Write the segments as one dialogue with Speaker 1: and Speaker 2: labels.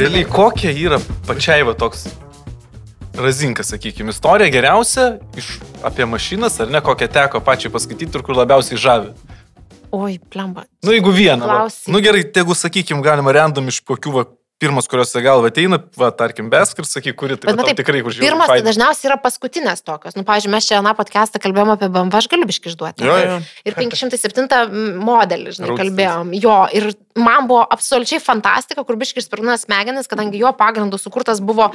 Speaker 1: realiai kokia yra pačiai va toks razinkas, sakykime, istorija geriausia iš apie mašinas, ar ne, kokią teko pačiai paskaityti ir kur labiausiai žavi.
Speaker 2: Oi, plemba.
Speaker 1: Nu, jeigu vieną. Va.
Speaker 2: Klausyk.
Speaker 1: Nu gerai, tegu, sakykime, galima random iš kokių va, pirmas, kurios į galvą ateina, va, tarkim, besk ir sakyk, kuri tai
Speaker 2: Bet
Speaker 1: va, tau
Speaker 2: matai,
Speaker 1: tikrai kur žiūri.
Speaker 2: Pirmas tai dažniausiai yra paskutinės tokios. Nu, pavyzdžiui, mes čia aną podcastą kalbėjome apie BMW, aš galiu biški išduoti.
Speaker 3: Jo, jo.
Speaker 2: Ir 507 modelį, žinai,
Speaker 1: Roadster.
Speaker 2: kalbėjom. Jo, ir man buvo absoliučiai fantastika, kur biški išsprūna smegenis, kadangi jo pagrindu sukurtas buvo,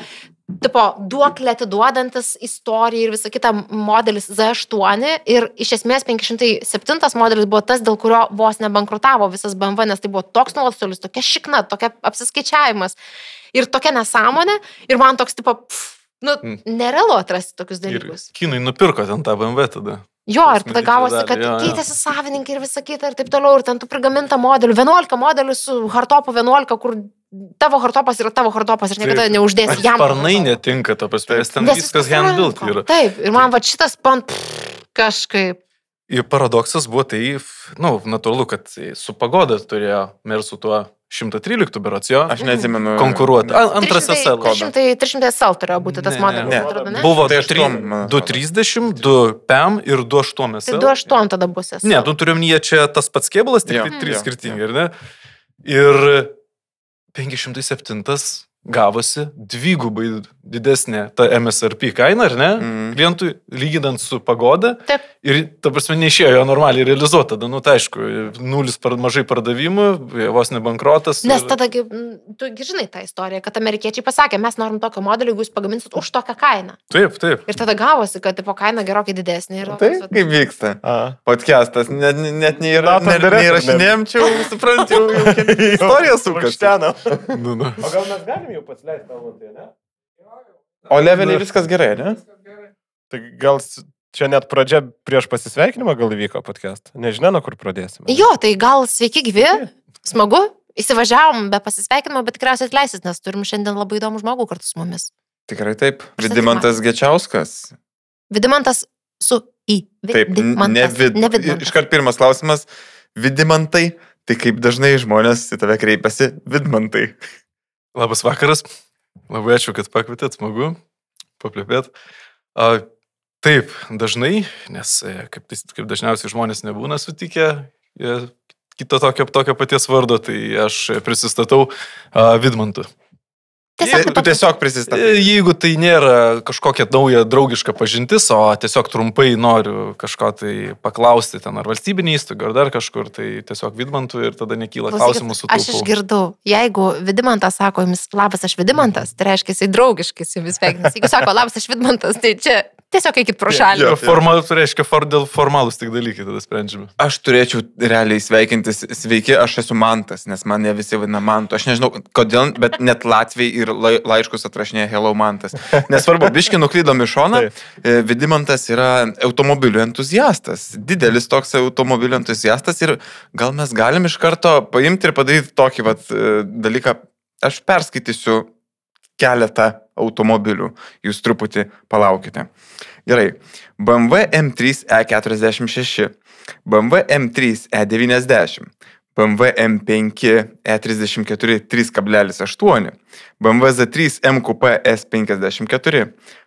Speaker 2: tipo, duoklė atiduodantis istoriją ir visą kitą modelis Z8. Ir iš esmės 507 modelis buvo tas, dėl kurio vos nebankrutavo visas BMW, nes tai buvo toks nuostolis, tokia šikna, tokia apsiskaičiavimas. Ir tokia nesąmonė. Ir man toks, tipo, pff, nu,
Speaker 1: Mm.
Speaker 2: nerealu atrasti tokius
Speaker 1: Ir
Speaker 2: dalykus.
Speaker 1: kinai nupirko ten tą BMW tada.
Speaker 2: Jo, ir tada gavosi, kad
Speaker 1: jo, jo.
Speaker 2: keitėsi savininkai ir visa kita ir taip toliau, ir ten tų prigaminta modelių. 11 modelių su Hartopu 11, kur tavo Hartopas yra tavo Hartopas ir niekada neuždėsi jam. Hartopo.
Speaker 1: netinka, to prasme, ten
Speaker 2: Nes
Speaker 1: viskas handbuilt yra.
Speaker 2: Taip, ir man va šitas pan pff, kažkaip.
Speaker 1: Ir paradoksas buvo tai, na, nu, natūralu, kad su pagoda turėjo ir su tuo 113 berots jo
Speaker 3: Aš neatsimenu.
Speaker 1: konkuruoti. Antras
Speaker 2: 300
Speaker 1: SL.
Speaker 2: 300 300 SL turėjo būti tas modelis,
Speaker 3: ne.
Speaker 2: man atrodo, ne?
Speaker 1: Buvo
Speaker 3: Tai aštuom, man atrodo.
Speaker 1: 230, 2 PEM ir 28
Speaker 2: Tai
Speaker 1: SL.
Speaker 2: 28 tada bus SL.
Speaker 1: Ne, tu turim jie čia tas pats kėbulas, tik tai trys
Speaker 3: jo.
Speaker 1: skirtingi, ar ne? Ir 507 gavosi dvigubai didesnė ta MSRP kaina, ar ne?
Speaker 3: Mhm.
Speaker 1: Klientui lyginant su pagoda.
Speaker 2: Taip.
Speaker 1: Ir, ta prasme, neišėjo jo normaliai realizuoti. Tada, nu, tai aišku, nulis par, mažai pardavimų, vos nebankrotas.
Speaker 2: Nes
Speaker 1: ir-
Speaker 2: tada, tu gi žinai tą istoriją, kad amerikiečiai pasakė, mes norim tokio modelio, jeigu jūs pagaminsit už tokią kainą.
Speaker 1: Taip, taip.
Speaker 2: Ir tada gavosi, kad tipo kaina gerokai didesnė. Ir,
Speaker 3: Tai kaip vyksta?
Speaker 4: A.
Speaker 3: Podcastas, net, net neįra,
Speaker 4: direktorius.
Speaker 3: neįrašinėjom, čia jau suprantu, jau, jau istorija sukasi.
Speaker 1: Nu, nu.
Speaker 4: O gal mes galim jau pasileisti tavo tai, ne?
Speaker 3: O leveliai viskas gerai, ne?
Speaker 4: Tai gal čia net pradžia prieš pasisveikinimą gal įvyko podcast. Nežinia, nuo kur pradėsime.
Speaker 2: Jo, tai gal sveiki gyvi, smagu. Įsivažiavom be pasisveikinimo, bet tikriausiai atleisit, nes turim šiandien labai įdomų žmogų kartu su mumis.
Speaker 3: Tikrai taip.
Speaker 2: Tai
Speaker 3: Vidimantas Gečiauskas.
Speaker 2: Vidimantas su į.
Speaker 3: Taip, ne
Speaker 2: Vidimantas,
Speaker 3: vid.
Speaker 2: ne Vidimantas.
Speaker 3: Iškart pirmas klausimas. Vidimantai, tai kaip dažnai žmonės į tave kreipiasi? Vidmantai.
Speaker 1: Labas vakaras. Labai ačiū, kad pakvietėt, smagu paplėpėt. Taip, dažnai, nes e, kaip, kaip dažniausiai žmonės nebūna sutikę e, kito tokio, tokio paties vardo, tai aš prisistatau Vidmantu.
Speaker 2: Tiesiog,
Speaker 3: Tu tiesiog prisistatai.
Speaker 1: E, Jeigu tai nėra kažkokia nauja draugiška pažintis, o tiesiog trumpai noriu kažko tai paklausti ten ar valstybinį įstaigą, ar dar kažkur, tai tiesiog Vidmantu ir tada nekyla klausimų su
Speaker 2: Aš išgirdau, jeigu Vidimantas sako jums, labas, aš Vidimantas, tai reiškia, jisai draugiškai su jumis sveikinasi. Jeigu sako, labas, aš Vidimantas, tai čia tiesiog eikit pro šalį.
Speaker 3: Jo.
Speaker 1: Formal, tai reiškia, for, dėl formalus tik dalykai tada sprendžiami.
Speaker 3: Aš turėčiau realiai sveikintis, sveiki, aš esu Mantas, nes mane visi vadina Mantu. Aš nežinau, kodėl, bet net Latvijai ir lai- laiškus atrašinėja Hello Mantas. Nesvarbu, biški nuklydom į šoną. E, Vidimantas yra automobilių entuziastas, didelis toks automobilių entuziastas ir gal mes galim iš karto paimti ir padaryti tokį vat, e, dalyką. Aš perskaitysiu keletą automobilių, jūs truputį palaukite. Gerai. BMW M3 E46, BMW M3 E90, BMW M5 E34 3,8, BMW Z3 MQP S54,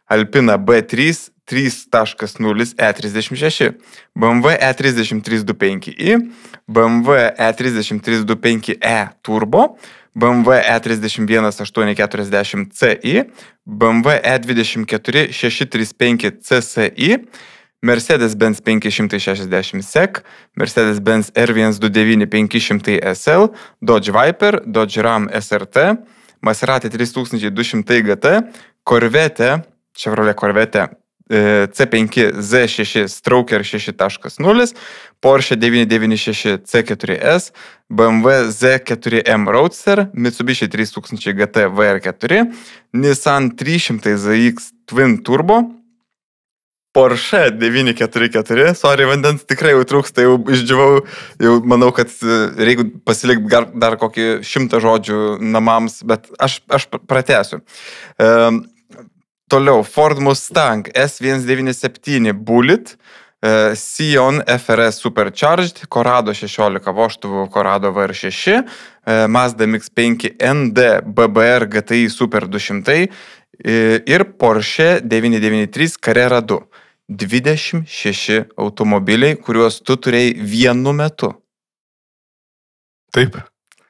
Speaker 3: Alpina B3 3.0 E36, BMW E3325i, BMW E3325e Turbo, BMW E31840CI, BMW E24 635 CSI, Mercedes-Benz 560 SEC, Mercedes-Benz R129 500 SL, Dodge Viper, Dodge Ram SRT, Maserati 3200 GT, Corvette, Chevrolet Corvette C5 Z6 Stroker 6.0, Porsche 996 C4S, BMW Z4M Roadster, Mitsubishi 3000 GT VR4, Nissan 300 ZX Twin Turbo, Porsche 944, sorry, vandens tikrai jau trūksta, jau išdžiavau, jau manau, kad e, reikia pasilikti dar kokį šimtą žodžių namams, bet aš, aš pratęsiu. Um, toliau, Ford Mustang S197 Bullet, e, Sion FRS Supercharged, Corrado 16 voštuvų Corrado VR6, e, Mazda MX5 ND BBR GTI Super 200 e, ir Porsche 993 Carrera 2. 26 automobiliai, kuriuos tu turėjai vienu metu.
Speaker 1: Taip.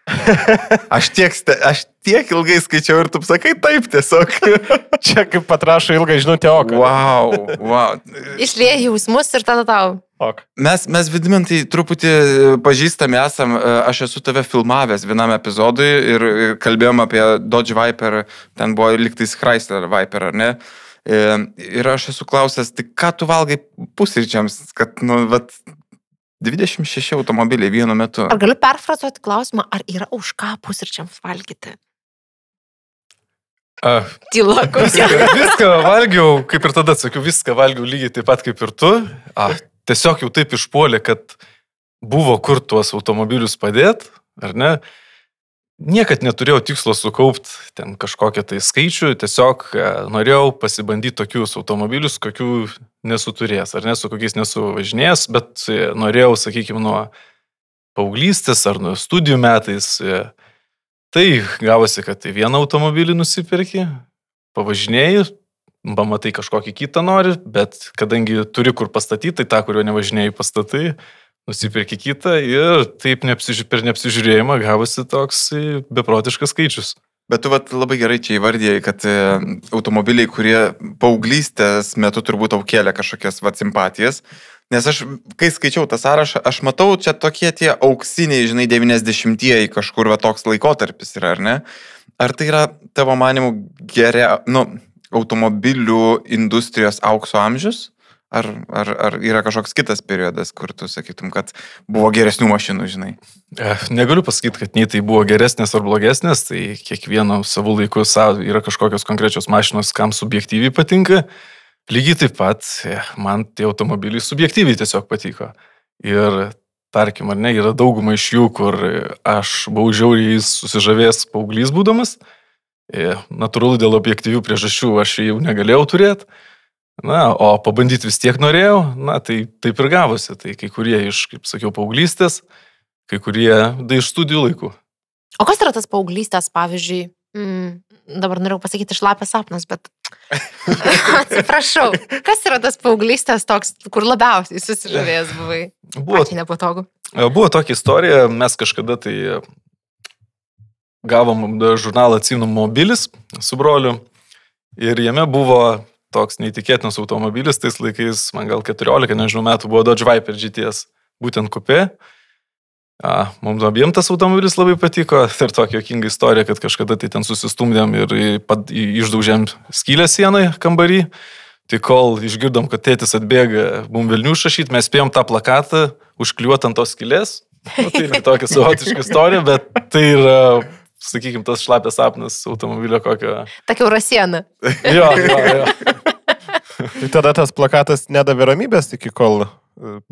Speaker 3: Aš tiek, aš tiek ilgai skaičiau ir tu sakai taip tiesiog.
Speaker 4: Čia kaip patrašo ilgą žinutę, o ką.
Speaker 3: Wow, wow.
Speaker 2: Išlieja jausmus ir tada tau.
Speaker 4: Ok.
Speaker 3: Mes, mes vidimintai truputį e, pažįstami esam, e, aš esu tave filmavęs vienam epizodui ir e, kalbėjom apie Dodge Viper, ten buvo liktais Chrysler Viper, ar ne? E, Ir aš esu klausęs, tai ką tu valgai pusryčiams, kad, nu, vat, 26 automobiliai vienu metu.
Speaker 2: Ar galiu perfrazuoti klausimą, ar yra už ką pusryčiams valgyti?
Speaker 1: A,
Speaker 2: Tyla, kokia.
Speaker 1: viską valgiau, kaip ir tada sakiau, viską valgiau lygiai taip pat kaip ir tu. A, tiesiog jau taip išpuolė, kad buvo kur tuos automobilius padėti, ar ne? Niekad neturėjau tikslo sukaupti ten kažkokią tai skaičių, tiesiog e, norėjau pasibandyti tokius automobilius, kokių nesu turėjęs, ar ne, su kokiais nesu važinėjęs, bet e, norėjau, sakykime, nuo paauglystės ar nuo studijų metais. e, Tai gavosi, kad tai vieną automobilį nusipirki, pavažinėjai, pamatai kažkokį kitą nori, bet kadangi turi kur pastatyti, tai tą, kurio nevažinėjai pastatai, nusipirki kitą ir taip neapsiži per neapsižiūrėjimą gavosi toks e, beprotiškas skaičius.
Speaker 3: Bet tu vat, labai gerai čia įvardėjai, kad e, automobiliai, kurie paauglystės metu turbūt tau kėlė kažkokias vat, simpatijas. Nes aš, kai skaičiau tą sąrašą, aš matau čia tokie tie auksiniai, žinai, 90-ieji kažkur va toks laikotarpis yra, ar ne? Ar tai yra tavo manimų geria, nu, automobilių industrijos aukso amžius? Ar, ar, ar yra kažkoks kitas periodas, kur tu sakytum, kad buvo geresnių mašinų, žinai?
Speaker 1: E, Negaliu pasakyti, kad nei tai buvo geresnės ar blogesnės, tai kiekvieno savo laiku savo yra kažkokios konkrečios mašinos, kam subjektyviai patinka. Lygiai taip pat e, man tie automobiliai subjektyviai tiesiog patiko. Ir tarkim, ar ne, yra dauguma iš jų, kur aš buvau žiauriai susižavėjęs paauglys būdamas. E, Natūralu, dėl objektyvių priežasčių aš jau negalėjau turėti. Na, o pabandyti vis tiek norėjau, na, tai taip ir gavosi. Tai kai kurie iš, kaip sakiau, paauglystės, kai kurie da iš studijų laikų.
Speaker 2: O kas yra tas paauglystės, pavyzdžiui? Mm, dabar norėjau pasakyti šlapės sapnas, bet... Atsiprašau. Kas yra tas paauglystės toks, kur labiausiai susižavėjęs buvai?
Speaker 1: Buvo
Speaker 2: Pačiai nepatogu.
Speaker 1: E, Buvo tokia istorija, mes kažkada tai e, gavom da, žurnalą Atsinų mobilis su broliu ir jame buvo toks neįtikėtinas automobilis, tais laikais, man gal 14, nežinau, metų buvo Dodge Viper GTS, būtent kupė. A, mums abiem tas automobilis labai patiko ir tokia jokinga istorija, kad kažkada tai ten susistumdėm ir išdaužėm skylę sienai kambarį. Tai kol išgirdom, kad tėtis atbėga mum Vilnių šašyti, mes spėjom tą plakatą užkliuoti ant tos skylės. Nu, tai yra tokia savotiška istorija, bet tai yra, sakykime, tas šlapės sapnas automobilio kokio.
Speaker 2: Tokia urasiena.
Speaker 1: Jo, jo, jo.
Speaker 4: Tai tada tas plakatas nedavė ramybės iki kol...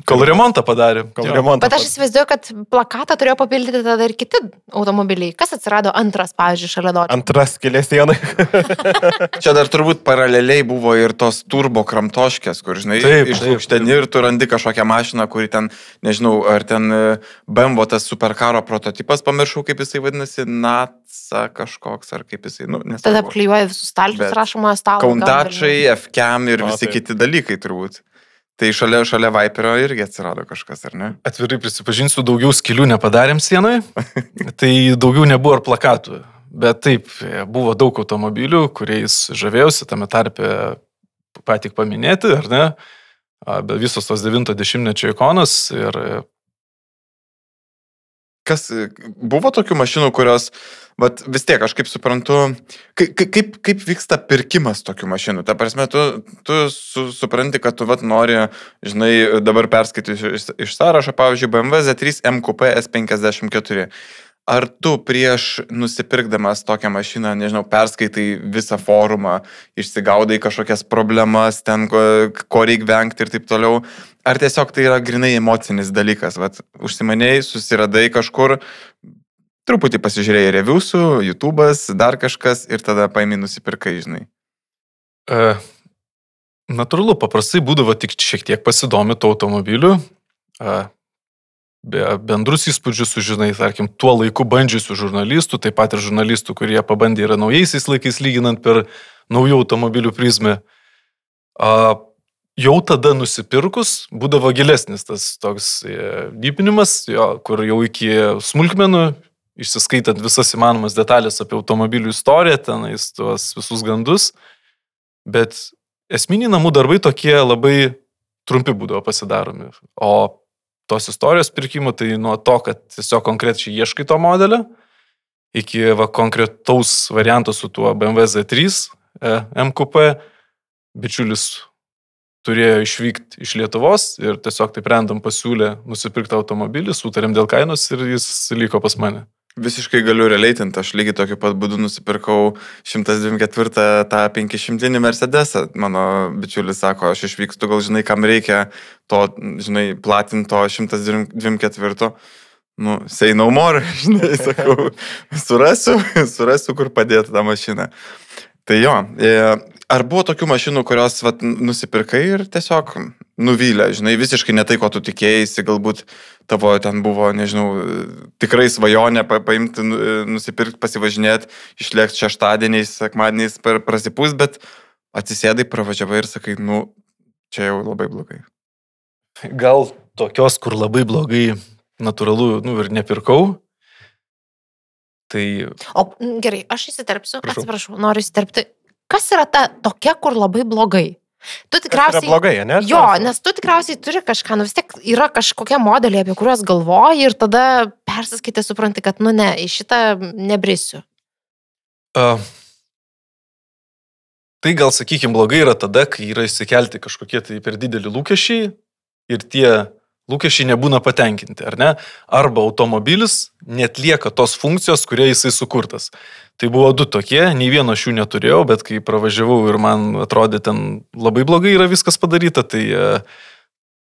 Speaker 1: Kol remontą padarė.
Speaker 4: Kol remontą.
Speaker 2: Bet aš įsivaizduoju, kad plakatą turėjo papildyti tada ir kiti automobiliai. Kas atsirado antras, pavyzdžiui, šalia Dodge?
Speaker 4: Antras kelias sienai.
Speaker 3: Čia dar turbūt paraleliai buvo ir tos turbo kramtoškės, kur, žinai,
Speaker 1: Taip,
Speaker 3: išlūkšteni ir tu randi kažkokią mašiną, kuri ten, nežinau, ar ten e, BMW tas superkaro prototipas, pamiršau, kaip jisai vadinasi, NATSA kažkoks, ar kaip jisai, nu, nes.
Speaker 2: Tada apklijuoja visus stalčius, rašomojo stalo.
Speaker 3: Kauntačai, FCAM ir
Speaker 4: O,
Speaker 3: visi
Speaker 4: taip.
Speaker 3: kiti dalykai turbūt. Tai šalia, šalia Viperio irgi atsirado kažkas, ar ne?
Speaker 1: Atvirai prisipažinsiu, daugiau skilių nepadarėm sienoje, tai daugiau nebuvo ir plakatų. Bet taip, buvo daug automobilių, kuriais žavėjausi, tame tarpe patik paminėti, ar ne? Bet visos tos 90-mečio ikonos ir
Speaker 3: Kas buvo tokių mašinų, kurios, bet vis tiek, aš kaip suprantu, kaip, kaip, kaip vyksta pirkimas tokių mašinų. Ta prasme, tu, tu su, supranti, kad tu vat nori, žinai, dabar perskaitysiu iš, iš sąrašo, pavyzdžiui, BMW Z3 MQP S54. Ar tu prieš nusipirkdamas tokią mašiną, nežinau, perskaitai visą forumą, išsigaudai kažkokias problemas, ten ko, ko reikia vengti ir taip toliau, ar tiesiog tai yra grinai emocinis dalykas, vat, užsimanėjai, susiradai kažkur, truputį pasižiūrėjai reviusų, YouTube'as, dar kažkas ir tada paimi nusipirkai, žinai.
Speaker 1: e, Natūralu, paprastai būdavo tik šiek tiek pasidomi to automobiliu, a, be bendrus įspūdžius sužinai, tarkim, tuo laiku bandžiusių žurnalistų, taip pat ir žurnalistų, kurie pabandė yra naujaisiais laikais lyginant per naujų automobilių prizmę. A, jau tada nusipirkus būdavo gilesnis tas toks e, dypinimas, jo, kur jau iki smulkmenų, išsiskaitant visas įmanomas detalės apie automobilių istoriją, tenais tuos visus gandus, bet esminiai namų darbai tokie labai trumpi būdavo pasidaromi. O tos istorijos pirkimų tai nuo to, kad tiesiog konkrečiai ieškai to modelio, iki va, konkretaus varianto su tuo BMW Z3 e, MQP, bičiulis turėjo išvykti iš Lietuvos ir tiesiog taip random pasiūlė nusipirkti automobilį, sutarėm dėl kainos ir jis liko pas mane.
Speaker 3: Visiškai galiu releitinti, aš lygiai tokiu pat būdu nusipirkau 124 tą 500 Mercedesą. Mano bičiulis sako, aš išvykstu, gal žinai, kam reikia to, žinai, platinto 124. Nu, say no more, žinai, sakau, surasiu, surasiu, kur padėti tą mašiną. Tai jo, e, ar buvo tokių mašinų, kurios vat, nusipirkai ir tiesiog nuvylė, žinai, visiškai ne tai, ko tu tikėjai, galbūt tavo ten buvo, nežinau, tikrai svajonė pa, paimti, nu, nusipirkti, pasivažinėti, išlėkti šeštadieniais, sekmadieniais prasipūs, bet atsisėdai, pravažiavai ir sakai, nu, čia jau labai blogai.
Speaker 1: Gal tokios, kur labai blogai, natūralu, nu ir nepirkau. Tai...
Speaker 2: O gerai, aš įsiterpsiu, Prašau. atsiprašau, noriu įsiterpti. Kas yra ta tokia, kur labai blogai? Tu tikriausiai...
Speaker 4: Tai blogai, ne?
Speaker 2: Jo, nes tu tikriausiai turi kažką, nu vis tiek yra kažkokie modeliai, apie kuriuos galvoji ir tada persiskaitė supranti, kad, nu ne, į šitą nebrisiu.
Speaker 1: Uh, tai gal, sakykime, blogai yra tada, kai yra įsikelti kažkokie tai per dideli lūkesčiai ir tie lūkesčiai nebūna patenkinti, ar ne? Arba automobilis netlieka tos funkcijos, kurie jisai sukurtas. Tai buvo du tokie, nei vieno šių neturėjau, bet kai pravažiavau ir man atrodė ten labai blogai yra viskas padaryta, tai e,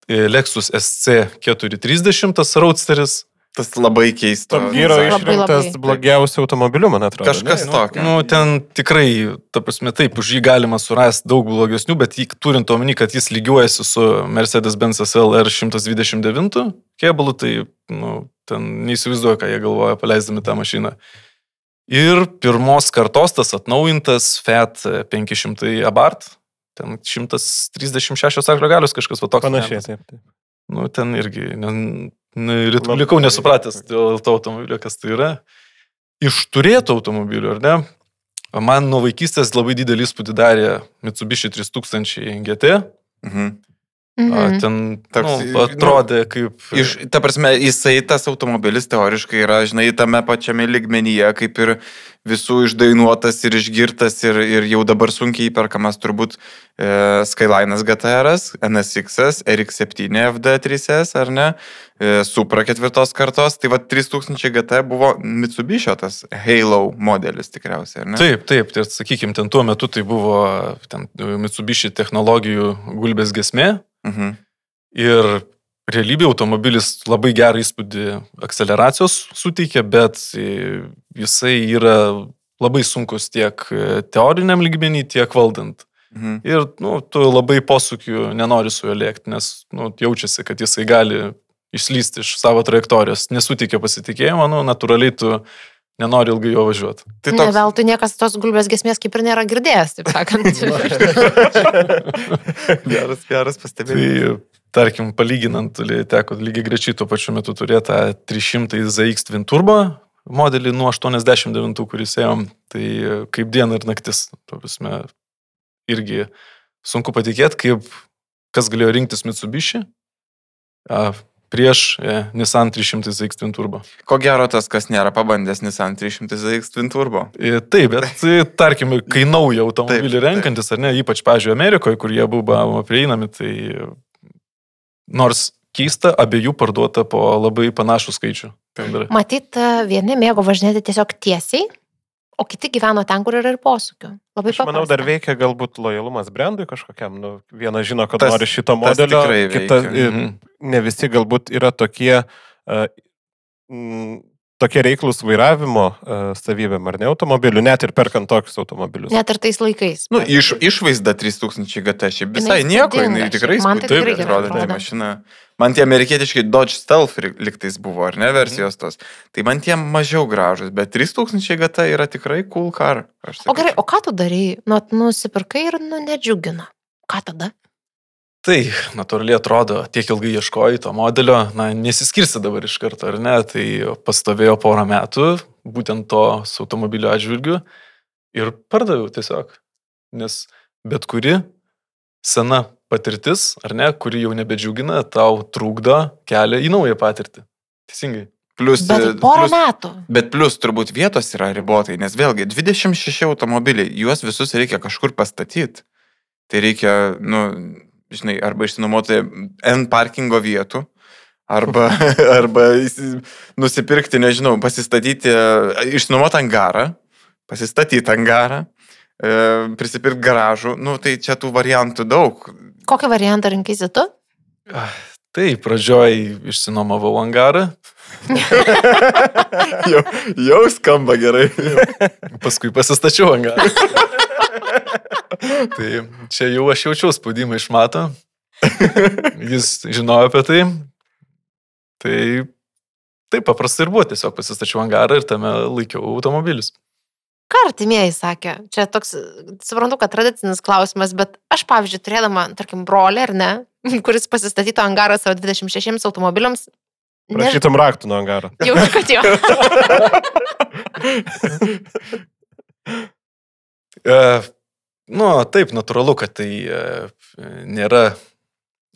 Speaker 1: e, Lexus SC430 Roadsteris.
Speaker 3: Tas labai keista.
Speaker 4: Vyro išrinktas blogiausiu automobiliu, man atrodo.
Speaker 3: Kažkas
Speaker 1: ne?
Speaker 3: tokio.
Speaker 1: Nu, ten tikrai, ta prasme, taip, už jį galima surasti daug blogesnių, bet jį turint omeny, kad jis lygiuojasi su Mercedes-Benz SLR 129 kėbulu, tai, nu, ten neįsivaizduoju, ką jie galvoja paleisdami tą mašiną. Ir pirmos kartos tas atnaujintas Fiat 500 Abarth, ten 136 arklio galios kažkas va toks.
Speaker 4: Panašiai, taip, taip.
Speaker 1: Nu, ten irgi, ne, likau nesupratęs dėl to automobilio, kas tai yra. Iš turėtų automobilių, ar ne? Man nuo vaikystės labai didelį įspūdį darė Mitsubishi 3000 GT. Mhm. Mhm. Ten Toks, nu, atrodė kaip...
Speaker 3: Iš, ta prasme, jisai tas automobilis teoriškai yra, žinai, tame pačiame ligmenyje, kaip ir visų išdainuotas ir išgirtas ir, ir jau dabar sunkiai įperkamas turbūt e, Skyline'as GTR, NSX, RX7 FD3S, ar ne, e, Supra ketvirtos kartos, tai va 3000 GT buvo Mitsubishi tas Halo modelis tikriausiai, ar ne?
Speaker 1: Taip, taip, tai sakykime, ten tuo metu tai buvo ten, Mitsubishi technologijų gulbės gesmė. Mhm. Ir realybė automobilis labai gerą įspūdį akceleracijos suteikia, bet jisai yra labai sunkus tiek teoriniam lygmenį, tiek valdant. Mhm. Ir nu, tu labai posūkių nenori su juo lėkti, nes nu, jaučiasi, kad jisai gali išslysti iš savo trajektorijos, nesuteikia pasitikėjimo, nu, natūraliai tu nenori ilgai jo važiuoti.
Speaker 2: Tai toks... Ne, veltui niekas tos gulbės gesmės kaip ir nėra girdėjęs, taip sakant.
Speaker 3: geras, geras pastebėjimas.
Speaker 1: Tai, tarkim, palyginant, teko lygiai grečiai tuo pačiu metu turėti tą 300 ZX Twin Turbo modelį nuo 89, kuris ėjo, tai kaip diena ir naktis, to prasme, irgi sunku patikėti, kaip kas galėjo rinktis Mitsubishi prieš e, Nissan 300 ZX Twin Turbo.
Speaker 3: Ko gero tas, kas nėra pabandęs Nissan 300 ZX Twin Turbo.
Speaker 1: E, taip, bet e, tarkim, kai naują automobilį taip, renkantis, taip. ar ne, ypač, pažiūrėjau, Amerikoje, kur jie buvo prieinami, tai nors keista, abiejų parduota po labai panašų skaičių.
Speaker 2: Matyt, vieni mėgo važinėti tiesiog tiesiai, o kiti gyveno ten, kur yra ir posūkių. Labai
Speaker 4: Aš manau, dar veikia galbūt lojalumas brandui kažkokiam. Nu, vienas žino, kad tas, nori šito modelio, kita, mhm. ne visi galbūt yra tokie uh, tokie reiklus vairavimo uh, savybėm, ar ne automobilių, net ir perkant tokius automobilius.
Speaker 2: Net ir tais laikais.
Speaker 3: Nu, iš, išvaizda 3000 GT, šiaip visai
Speaker 2: Jinai
Speaker 3: nieko, jinai tikrai
Speaker 2: tai
Speaker 3: įspūdingai atrodo, tai mašina. Man tie amerikietiškai Dodge Stealth liktais buvo, ar ne, versijos tos. Tai man tie mažiau gražus, bet 3000 GT yra tikrai cool car. aš
Speaker 2: O gerai, o ką tu darai? Nu, nusipirkai ir nu nedžiugina. Ką tada?
Speaker 1: Tai natūraliai atrodo, tiek ilgai ieškojai to modelio, na, nesiskirsi dabar iš karto, ar ne, tai pastovėjo porą metų, būtent to su automobilio atžvilgiu ir pardaviau tiesiog. Nes bet kuri sena patirtis, ar ne, kuri jau nebedžiugina, tau trukdo kelią į naują patirtį. Teisingai.
Speaker 3: Plus,
Speaker 2: Bet
Speaker 3: e,
Speaker 2: porą
Speaker 3: plus,
Speaker 2: metų.
Speaker 3: bet plus turbūt vietos yra ribotai, nes vėlgi 26 automobiliai, juos visus reikia kažkur pastatyti. Tai reikia, nu, žinai, arba išsinuomoti N parkingo vietų, arba, arba nusipirkti, nežinau, pasistatyti, išsinuomoti angarą, pasistatyti angarą, e, prisipirkti garažų, nu, tai čia tų variantų daug.
Speaker 2: Kokį variantą rinkėsi tu?
Speaker 1: Ah, Tai pradžioj išsinomavau angarą,
Speaker 3: jau, jau skamba gerai.
Speaker 1: paskui pasistačiau angarą. tai čia jau aš jaučiau spaudimą iš mato. Jis žinojo apie tai. Tai taip paprastai ir buvo, tiesiog pasistačiau angarą ir tame laikiau automobilius.
Speaker 2: Ką artimieji sakė? Čia toks, suprantu, kad tradicinis klausimas, bet aš, pavyzdžiui, turėdama, tarkim, brolį ar ne, kuris pasistatytų angarą savo 26 automobiliams,
Speaker 4: Prašytum raktų nuo angaro.
Speaker 2: jaučiu, kad jo.
Speaker 1: E, nu, taip, natūralu, kad tai e, nėra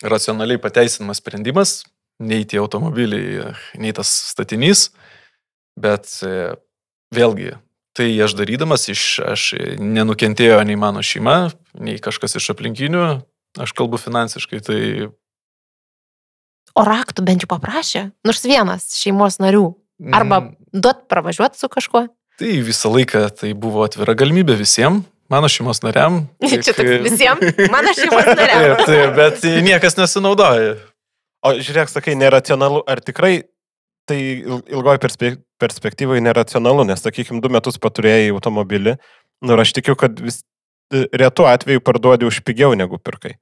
Speaker 1: racionaliai pateisinamas sprendimas, nei tie automobiliai, e, nei tas statinys, bet e, vėlgi, tai aš darydamas, iš, aš nenukentėjo nei mano šeima, nei kažkas iš aplinkinių, aš kalbu finansiškai, tai
Speaker 2: O raktų bent jau paprašė, nors vienas šeimos narių. Arba
Speaker 1: mm,
Speaker 2: duot pravažiuoti su kažkuo.
Speaker 1: Tai visą laiką tai buvo atvira galimybė visiems, mano šeimos nariam.
Speaker 2: Čia
Speaker 1: tik-
Speaker 2: toks visiems, mano šeimos nariams.
Speaker 1: Taip, taip, bet niekas nesinaudoja.
Speaker 4: O žiūrėk, sakai, neracionalu, ar tikrai tai il- ilgoj perspe perspektyvoje neracionalu, nes, sakykime, du metus paturėjai automobilį, nu ir aš tikiu, kad vis e, retu atveju parduodi už pigiau negu pirkai.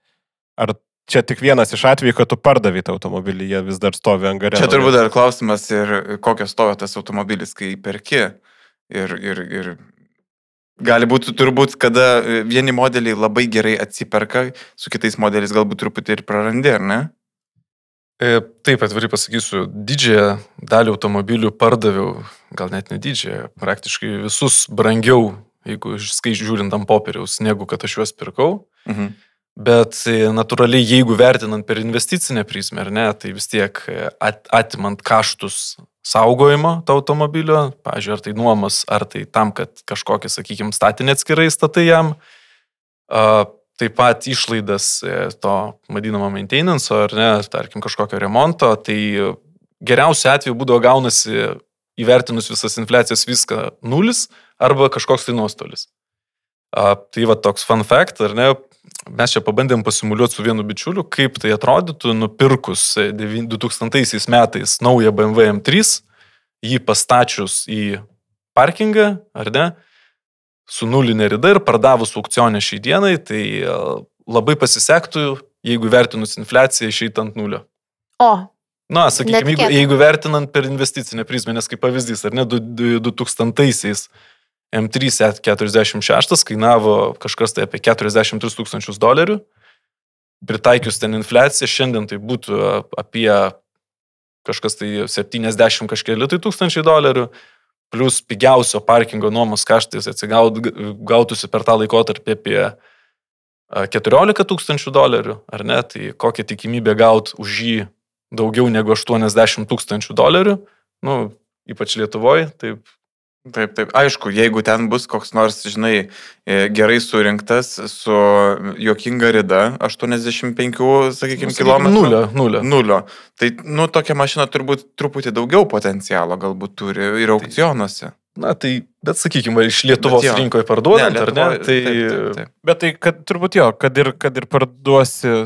Speaker 4: Ar čia tik vienas iš atvejų, kad tu pardavai tą automobilį, jie vis dar stovi ant garės?
Speaker 3: Čia turbūt dar klausimas ir kokio stovio tas automobilis, kai perki. Ir, ir, ir gali būti turbūt, kada vieni modeliai labai gerai atsiperka, su kitais modeliais galbūt truputį ir prarandi, ar ne?
Speaker 1: E, Taip, atvirai pasakysiu, didžiąją dalį automobilių pardaviau, gal net ne didžiąją, praktiškai visus brangiau, jeigu skaičiu žiūrint ant popieriaus, negu kad aš juos pirkau.
Speaker 3: Mhm.
Speaker 1: Bet e, natūraliai, jeigu vertinant per investicinę prizmę, ne, tai vis tiek e, at, atimant kaštus saugojimo to automobilio, pažiūrėjau, ar tai nuomos, ar tai tam, kad kažkokį, sakykime, statinį atskirai statai jam, taip pat išlaidas e, to vadinamo maintenance, ar ne, tarkim, kažkokio remonto, tai geriausiu atveju būdavo gaunasi įvertinus visas infliacijas viską nulis arba kažkoks tai nuostolis. A, tai va toks fun fact, ar ne, mes čia pabandėm pasimuliuoti su vienu bičiuliu, kaip tai atrodytų nupirkus e, devyn- 2000 metais naują BMW M3, jį pastačius į parkingą, ar ne, su nulinė rida ir pardavus aukcionę šiai dienai, tai e, labai pasisektų, jeigu vertinus infliaciją išeit ant nulio.
Speaker 2: O,
Speaker 1: Na, sakykime, jeigu, jeigu vertinant per investicinę prizmę, nes kaip pavyzdys, ar ne, du- du- 2000-aisiais M3 46 kainavo kažkas tai apie 43 tūkstančius dolerių. Pritaikius ten infliaciją, šiandien tai būtų apie kažkas tai 70 kažkėlį tai tūkstančiai dolerių, plus pigiausio parkingo nuomos kaštais atsigautųsi per tą laikotarpį apie a, 14 tūkstančių dolerių, ar ne, tai kokia tikimybė gauti už jį daugiau negu 80 tūkstančių dolerių, nu, ypač Lietuvoje, taip
Speaker 3: Taip, taip. Aišku, jeigu ten bus koks nors, žinai, e, gerai surinktas su juokinga rida, 85, sakykime, km.
Speaker 1: Nulio, nulio.
Speaker 3: Nulio. Tai, nu, tokia mašina turbūt truputį daugiau potencialo galbūt turi ir aukcionuose.
Speaker 1: Na, tai, bet sakykime, iš Lietuvos
Speaker 3: jo.
Speaker 1: rinkoje parduodant, ar ne? Tai
Speaker 3: taip, taip, taip.
Speaker 4: Bet tai, kad turbūt jo, kad ir, kad ir parduosi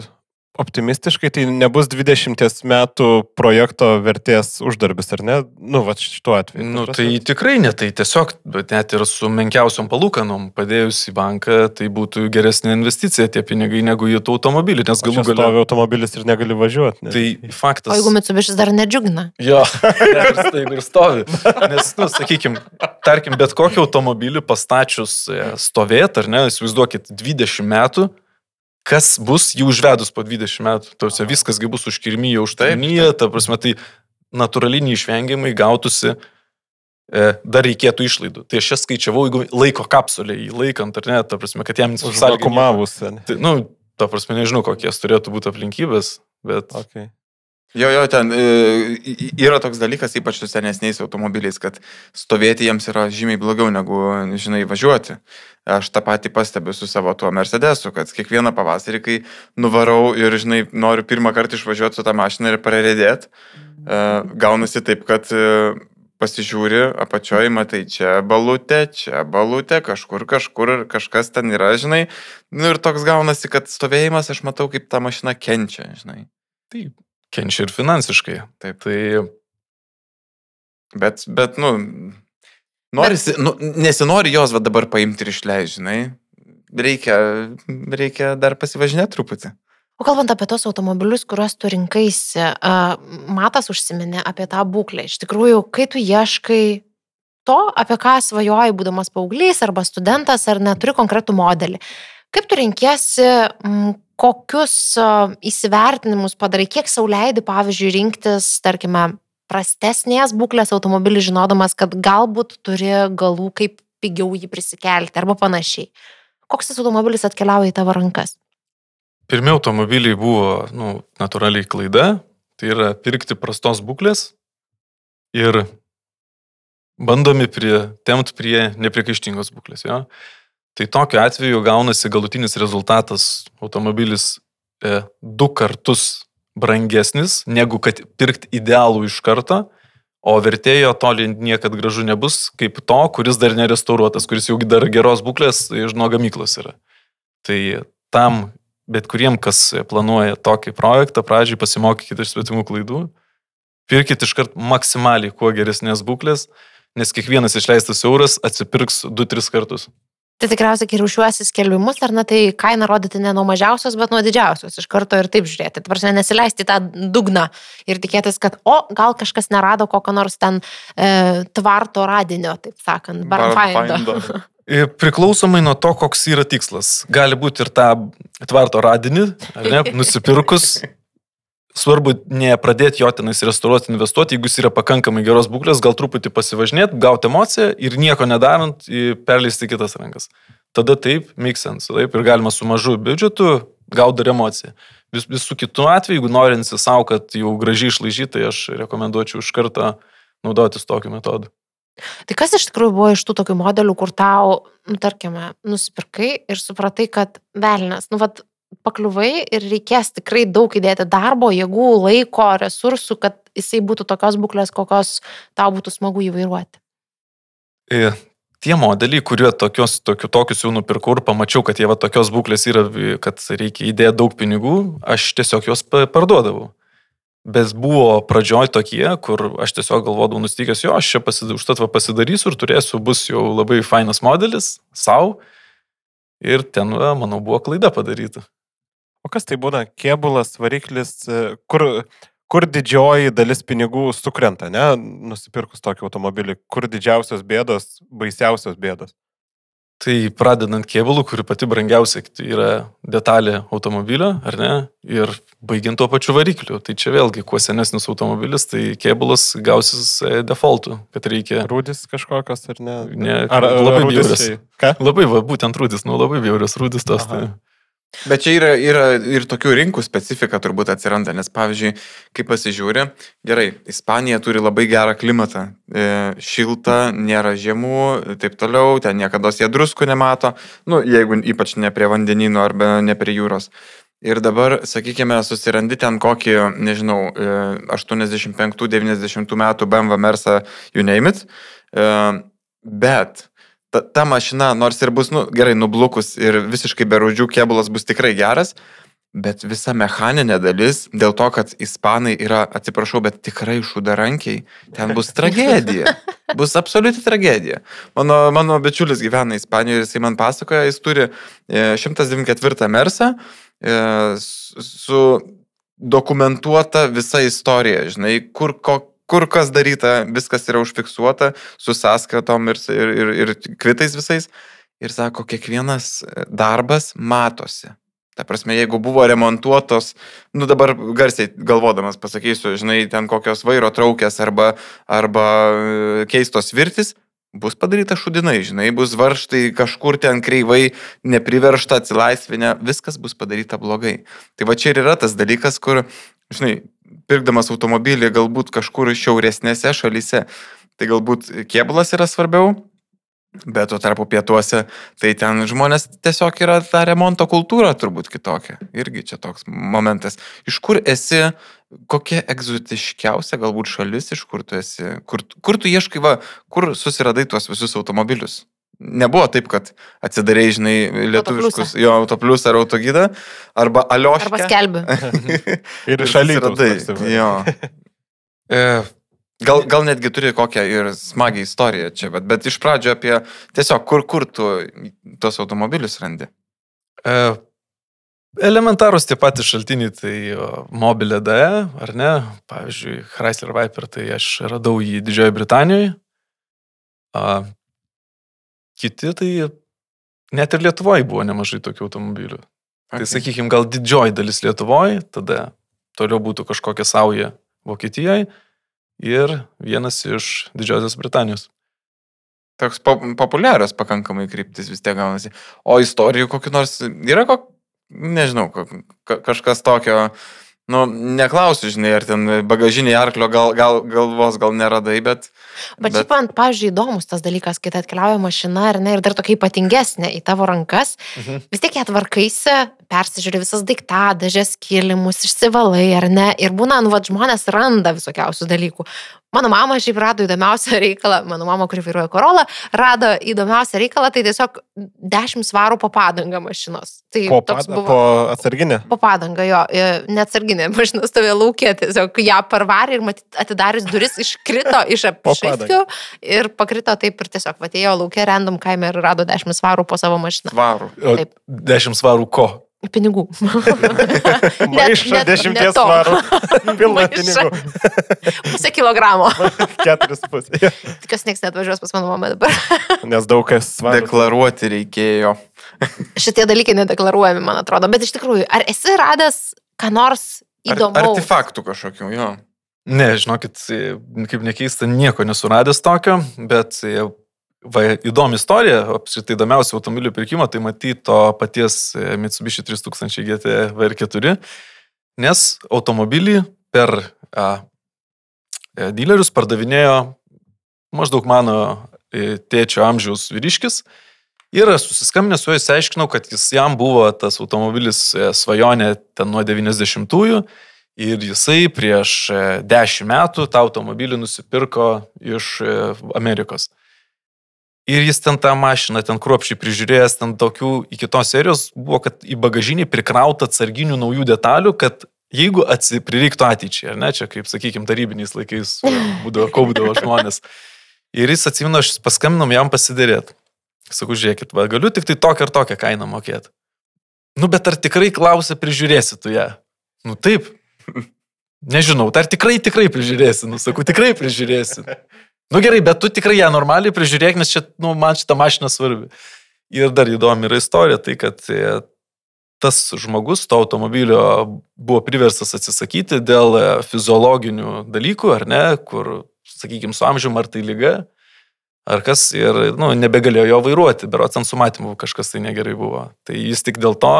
Speaker 4: optimistiškai, tai nebus 20 metų projekto vertės uždarbis, ar ne? Nu, va šituo atveju.
Speaker 1: Nu, tai tikrai ne, tai tiesiog, bet net ir su menkiausiom palūkanom padėjus į banką, tai būtų geresnė investicija tie pinigai negu į tą automobilį, nes galų
Speaker 4: galia... Stovi automobilis ir negali važiuoti.
Speaker 1: Ne? Tai faktas.
Speaker 2: O jeigu Mitsubišis dar nedžiugina?
Speaker 1: Jo, tai ir stovi. Nes, nu, sakykime, tarkim, bet kokį automobilį pastačius e, stovėti, ar ne, įsivaizduokit, 20 metų, kas bus jų užvedus po 20 metų. Tausia, viskas bus užkirmyje, užtainyje, ta prasme, tai natūraliai neišvengiamai gautųsi, e, dar reikėtų išlaidų. Tai aš čia skaičiavau, jeigu laiko kapsulė įlaikant, ar ne, ta prasme, kad jam
Speaker 4: susalkumavus.
Speaker 1: Tai, nu, ta prasme, nežinau, kokies turėtų būti aplinkybės, bet...
Speaker 3: Okay. Jo, jo, ten e, yra toks dalykas, ypač su senesniais automobiliais, kad stovėti jiems yra žymiai blogiau negu, žinai, važiuoti. Aš tą patį pastebiu su savo tuo Mercedesu, kad kiekvieną pavasarį, kai nuvarau ir, žinai, noriu pirmą kartą išvažiuoti su tą mašiną ir praredėti, e, gaunasi taip, kad e, pasižiūri apačioje, matai, čia balutė, čia balutė, kažkur, kažkur, kažkas ten yra, žinai. Nu, ir toks gaunasi, kad stovėjimas, aš matau, kaip ta mašina kenčia, žinai.
Speaker 1: Taip kenčia ir finansiškai.
Speaker 3: Taip. Tai... Bet, bet, nu, norisi, bet... nu, nesinori jos va dabar paimti ir išleisti, žinai. Reikia, reikia dar pasivažinėti truputį.
Speaker 2: O kalbant apie tos automobilius, kuriuos tu rinkaisi, Matas užsiminė apie tą būklę. Iš tikrųjų, kai tu ieškai to, apie ką svajoji, būdamas paauglys arba studentas, ar neturi konkretų modelį, kaip tu rinkėsi, kokius įsivertinimus padarai, kiek sauliaidi, pavyzdžiui, rinktis, tarkime, prastesnės būklės automobilį, žinodamas, kad galbūt turi galų, kaip pigiau jį prisikelti arba panašiai. Koks tas automobilis atkeliauja į tavo rankas?
Speaker 1: Pirmie automobiliai buvo, nu, natūraliai klaida, tai yra pirkti prastos būklės ir bandomi prie, temti prie nepriekaištingos būklės. Jo? Tai tokiu atveju gaunasi galutinis rezultatas automobilis e, du kartus brangesnis, negu kad pirkti idealų iš karto, o vertėjo toli niekada gražu nebus, kaip to, kuris dar nerestauruotas, kuris jau dar geros būklės iš nuo gamyklos yra. Tai tam bet kuriem, kas planuoja tokį projektą, pradžiai pasimokykite iš svetimų klaidų, pirkite iškart maksimaliai kuo geresnės būklės, nes kiekvienas išleistas euras atsipirks 2-3 kartus.
Speaker 2: Tai tikriausiai, kai rušiuosi skelbimus, ar ne, tai kainą rodyti ne nuo mažiausios, bet nuo didžiausios. Iš karto ir taip žiūrėti. Tai prasme, nesileisti tą dugną ir tikėtis, kad, o, gal kažkas nerado kokio nors ten e, tvarto radinio, taip sakant, barfaindo.
Speaker 1: Priklausomai nuo to, koks yra tikslas. Gali būti ir tą tvarto radinį, ne, nusipirkus, Svarbu nepradėti jo tenais restauruoti, investuoti, jeigu jis yra pakankamai geros būklės, gal truputį pasivažinėti, gauti emociją ir nieko nedarant perleisti kitas rankas. Tada taip, make sense. Taip, ir galima su mažu biudžetu gauti dar emociją. Vis, visų kitų atveju, jeigu norinsi savo, kad jau gražiai išlaižyti, tai aš rekomenduočiau iš karto naudotis tokiu metodu.
Speaker 2: Tai kas iš tikrųjų buvo iš tų tokių modelių, kur tau, nu, tarkime, nusipirkai ir supratai, kad velnės, nu, vad, pakliuvai ir reikės tikrai daug įdėti darbo, jėgų, laiko, resursų, kad jisai būtų tokios būklės, kokios tau būtų smagu įvairuoti.
Speaker 1: E, tie modeliai, kurie tokios, tokiu, tokius jau nupirkau ir pamačiau, kad jie va tokios būklės yra, kad reikia įdėti daug pinigų, aš tiesiog juos parduodavau. Bet buvo pradžioj tokie, kur aš tiesiog galvodavau nustikęs, jo, aš čia pasidar, užtat va pasidarysiu ir turėsiu, bus jau labai fainas modelis, savo. Ir ten, va, manau, buvo klaida padaryta.
Speaker 4: O kas tai būna? Kėbulas, variklis, e, kur, kur didžioji dalis pinigų sukrenta, ne? Nusipirkus tokį automobilį, kur didžiausios bėdos, baisiausios bėdos?
Speaker 1: Tai pradedant kėbulų, kuri pati brangiausia tai yra detalė automobilio, ar ne? Ir baigiant tuo pačiu varikliu. Tai čia vėlgi, kuo senesnis automobilis, tai kėbulas gausis e, defaultų, kad reikia.
Speaker 4: Rūdis kažkokios ar ne?
Speaker 1: ne ar, ar labai bjaurias. Ką? Labai, va, būtent rūdis, nu labai bjaurias rūdis tos. Aha. Tai.
Speaker 3: Bet čia yra, yra ir tokių rinkų specifika turbūt atsiranda, nes pavyzdžiui, kai pasižiūri, gerai, Ispanija turi labai gerą klimatą, e, šiltą, nėra žiemų, taip toliau, ten niekada jie druskų nemato, nu, jeigu ypač ne prie vandenynų arba ne prie jūros. Ir dabar, sakykime, susirandi ten kokį, nežinau, 85-90 e, metų BMW Mersa, you name it, e, bet ta, ta mašina, nors ir bus, nu, gerai, nublukus ir visiškai be rūdžių kėbulas bus tikrai geras, Bet visa mechaninė dalis, dėl to, kad ispanai yra, atsiprašau, bet tikrai šudarankiai, ten bus tragedija. Bus absoliuti tragedija. Mano, mano bičiulis gyvena Ispanijoje ir jisai man pasakoja, jis turi e, 194 mersą e, su dokumentuota visa istorija, žinai, kur, ko, kur kas daryta, viskas yra užfiksuota su sąskaitom ir, ir, ir, ir kvitais visais. Ir sako, kiekvienas darbas matosi. Ta prasme, jeigu buvo remontuotos, nu dabar garsiai galvodamas pasakysiu, žinai, ten kokios vairo traukės arba, arba e, keistos virtis, bus padaryta šudinai, žinai, bus varštai kažkur ten kreivai, nepriveršta atsilaisvinę, viskas bus padaryta blogai. Tai va čia ir yra tas dalykas, kur, žinai, pirkdamas automobilį galbūt kažkur šiauresnėse šalyse, tai galbūt kėbulas yra svarbiau, Bet tuo tarpu pietuose, tai ten žmonės tiesiog yra ta remonto kultūra turbūt kitokia. Irgi čia toks momentas. Iš kur esi, kokia egzotiškiausia galbūt šalis, iš kur tu esi, kur, kur tu ieškai, va, kur susiradai tuos visus automobilius? Nebuvo taip, kad atsidarai, žinai, lietuviškus, jo autoplius ar autogydą, arba aliošką.
Speaker 2: Arba skelbi.
Speaker 4: Ir iš alytaus.
Speaker 3: Jo. E, Gal, gal netgi turi kokią ir smagią istoriją čia, bet, bet iš pradžio apie tiesiog kur, kur tu tos automobilius randi.
Speaker 1: E, elementarūs tie patys šaltiniai, tai mobilė DE, ar ne? Pavyzdžiui, Chrysler Viper, tai aš radau jį Didžiojoje Britanijoje. Kiti, tai net ir Lietuvoje buvo nemažai tokių automobilių. Tai okay. Tai sakykime, gal didžioji dalis Lietuvoje, tada toliau būtų kažkokia sauja Vokietijoje ir vienas iš Didžiosios Britanijos.
Speaker 3: Toks po, populiarios pakankamai kryptis vis tiek gaunasi. O istorijų kokiu nors yra, kok, nežinau, ka, kažkas tokio, nu, neklausiu, žinai, ar ten bagažiniai arklio gal, gal, galvos gal neradai, bet...
Speaker 2: Bet, bet šiaip man, pavyzdžiui, įdomus tas dalykas, kai atkeliauja mašina ar ne, ir dar tokia ypatingesnė į tavo rankas, mhm. vis tiek ją tvarkaisi, persižiūri visas daiktadažės, kilimus, išsivalai ar ne. Ir būna, nu, vad žmonės randa visokiausių dalykų. Mano mama šiaip rado įdomiausią reikalą, mano mama, kuri vairuoja korolą, rado įdomiausią reikalą, tai tiesiog 10 svarų po padangą mašinos. Tai
Speaker 4: po, toks pada, buvo. Po atsarginė?
Speaker 2: Po padangą, jo, neatsarginė mašina stovėjo laukė, tiesiog ją parvarė ir matyt, atidarius duris iškrito iš apšaifkių ir pakrito taip ir tiesiog atėjo laukė random kaime ir rado 10 svarų po savo mašiną.
Speaker 3: Svarų.
Speaker 2: Taip.
Speaker 1: 10 svarų ko?
Speaker 2: Pinigų.
Speaker 4: Maišą dešimties svarų. Pilna pinigų.
Speaker 2: Pusę kilogramo.
Speaker 4: Keturis pusė.
Speaker 2: Tikiuosi, niekas net važiuos pas mano mamą dabar.
Speaker 4: Nes daug kas svarų.
Speaker 3: Deklaruoti reikėjo.
Speaker 2: Šitie dalykai nedeklaruojami, man atrodo. Bet iš tikrųjų, ar esi radęs ką nors įdomu?
Speaker 3: Ar, artefaktų kažkokių, jo.
Speaker 1: Ne, žinokit, kaip nekeista, nieko nesuradęs tokio, bet Va, įdomi istorija, apskritai įdomiausia automobilių pirkimo, tai matyti to paties e, Mitsubishi 3000 GT VR4, nes automobilį per a, e, dilerius pardavinėjo maždaug mano e, tėčio amžiaus vyriškis ir susiskambinęs su juo įsiaiškinau, kad jis jam buvo tas automobilis svajonė ten nuo 90-ųjų ir jisai prieš 10 metų tą automobilį nusipirko iš Amerikos. Ir jis ten tą mašiną, ten kruopšiai prižiūrėjęs, ten tokių iki tos serijos buvo, kad į bagažinį prikrauta atsarginių naujų detalių, kad jeigu prireiktų ateičiai, ar ne, čia kaip, sakykime, tarybiniais laikais būdavo, kaupdavo žmonės. Ir jis atsimino, aš paskambinom jam pasidėrėti. Sakau, žiūrėkit, va, galiu tik tai tokią ar tokią kainą mokėti. Nu, bet ar tikrai klausia, prižiūrėsi tu ją? Nu, taip. Nežinau, ar tikrai, tikrai prižiūrėsi. Nu, sakau, tikrai prižiūrėsi. Nu gerai, bet tu tikrai ją normaliai prižiūrėk, nes čia, nu, man šitą mašiną svarbi. Ir dar įdomi yra istorija, tai kad e, tas žmogus to automobilio buvo priverstas atsisakyti dėl e, fiziologinių dalykų, ar ne, kur, sakykime, su amžiumi ar tai lyga, ar kas, ir, nu, nebegalėjo jo vairuoti, berots ant sumatymų kažkas tai negerai buvo. Tai jis tik dėl to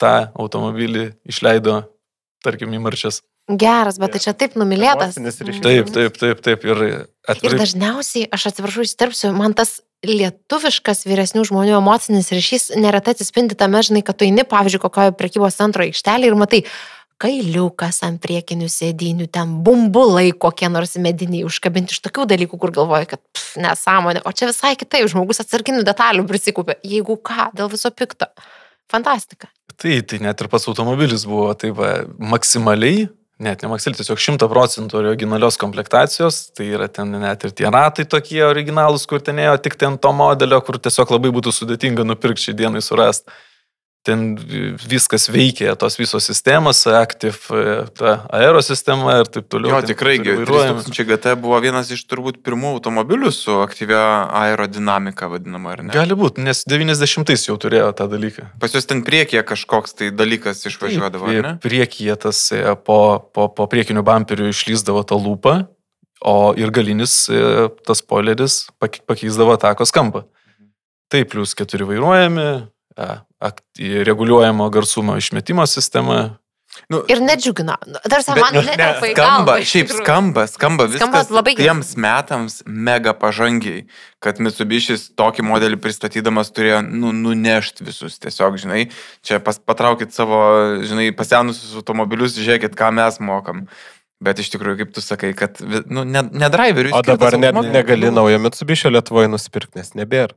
Speaker 1: tą automobilį išleido, tarkim, į marčias.
Speaker 2: Geras, bet tai čia taip numylėtas.
Speaker 1: Taip, taip, taip, taip. Ir,
Speaker 2: atvirai... ir dažniausiai, aš atsiprašau, įsiterpsiu, man tas lietuviškas vyresnių žmonių emocinis ryšys neretai atsispindi tame, žinai, kad tu eini, pavyzdžiui, kokioje prekybos centro aikštelėje ir matai, kailiukas ant priekinių sėdinių, ten bumbulai kokie nors mediniai užkabinti iš tokių dalykų, kur galvoja, kad pff, nesąmonė, o čia visai kitaip, žmogus atsarginių detalių prisikūpė, jeigu ką, dėl viso pikto. Fantastika.
Speaker 1: Tai, tai net ir pats automobilis buvo, tai va, maksimaliai, net ne maksimaliai, tiesiog 100 procentų originalios komplektacijos, tai yra ten net ir tie ratai tokie originalūs, kur ten ėjo tik ten to modelio, kur tiesiog labai būtų sudėtinga nupirkti šį dienai surasti ten viskas veikia, tos visos sistemos, Active, e, ta aerosistema ir taip toliau.
Speaker 3: Jo, tikrai, 3000 GT buvo vienas iš turbūt pirmų automobilių su aktyvia aerodinamika vadinama, ar ne?
Speaker 1: Gali būti, nes 90-ais jau turėjo tą dalyką.
Speaker 3: Pas jūs ten priekyje kažkoks tai dalykas išvažiuodavo,
Speaker 1: Taip,
Speaker 3: ne?
Speaker 1: Priekyje tas e, po, po, po priekinių bumperių išlyzdavo tą lūpą, o ir galinis e, tas spoileris pakeisdavo takos kampą. Taip, plus keturi vairuojami, reguliuojamo garsumo išmetimo sistema.
Speaker 2: Nu, ir nedžiugina. Tarsi man
Speaker 3: nu,
Speaker 2: netelpa
Speaker 3: į galvą. Šiaip skamba, skamba viskas
Speaker 2: skamba labai gerai.
Speaker 3: tiems metams mega pažangiai, kad Mitsubishis tokį modelį pristatydamas turėjo nu, nunešti visus. Tiesiog, žinai, čia pas, patraukit savo, žinai, pasenusius automobilius, žiūrėkit, ką mes mokam. Bet iš tikrųjų, kaip tu sakai, kad, nu, ne, ne driveriui.
Speaker 4: O dabar ne, negali naujo Mitsubishi Lietuvoje nusipirkti, nes nebėra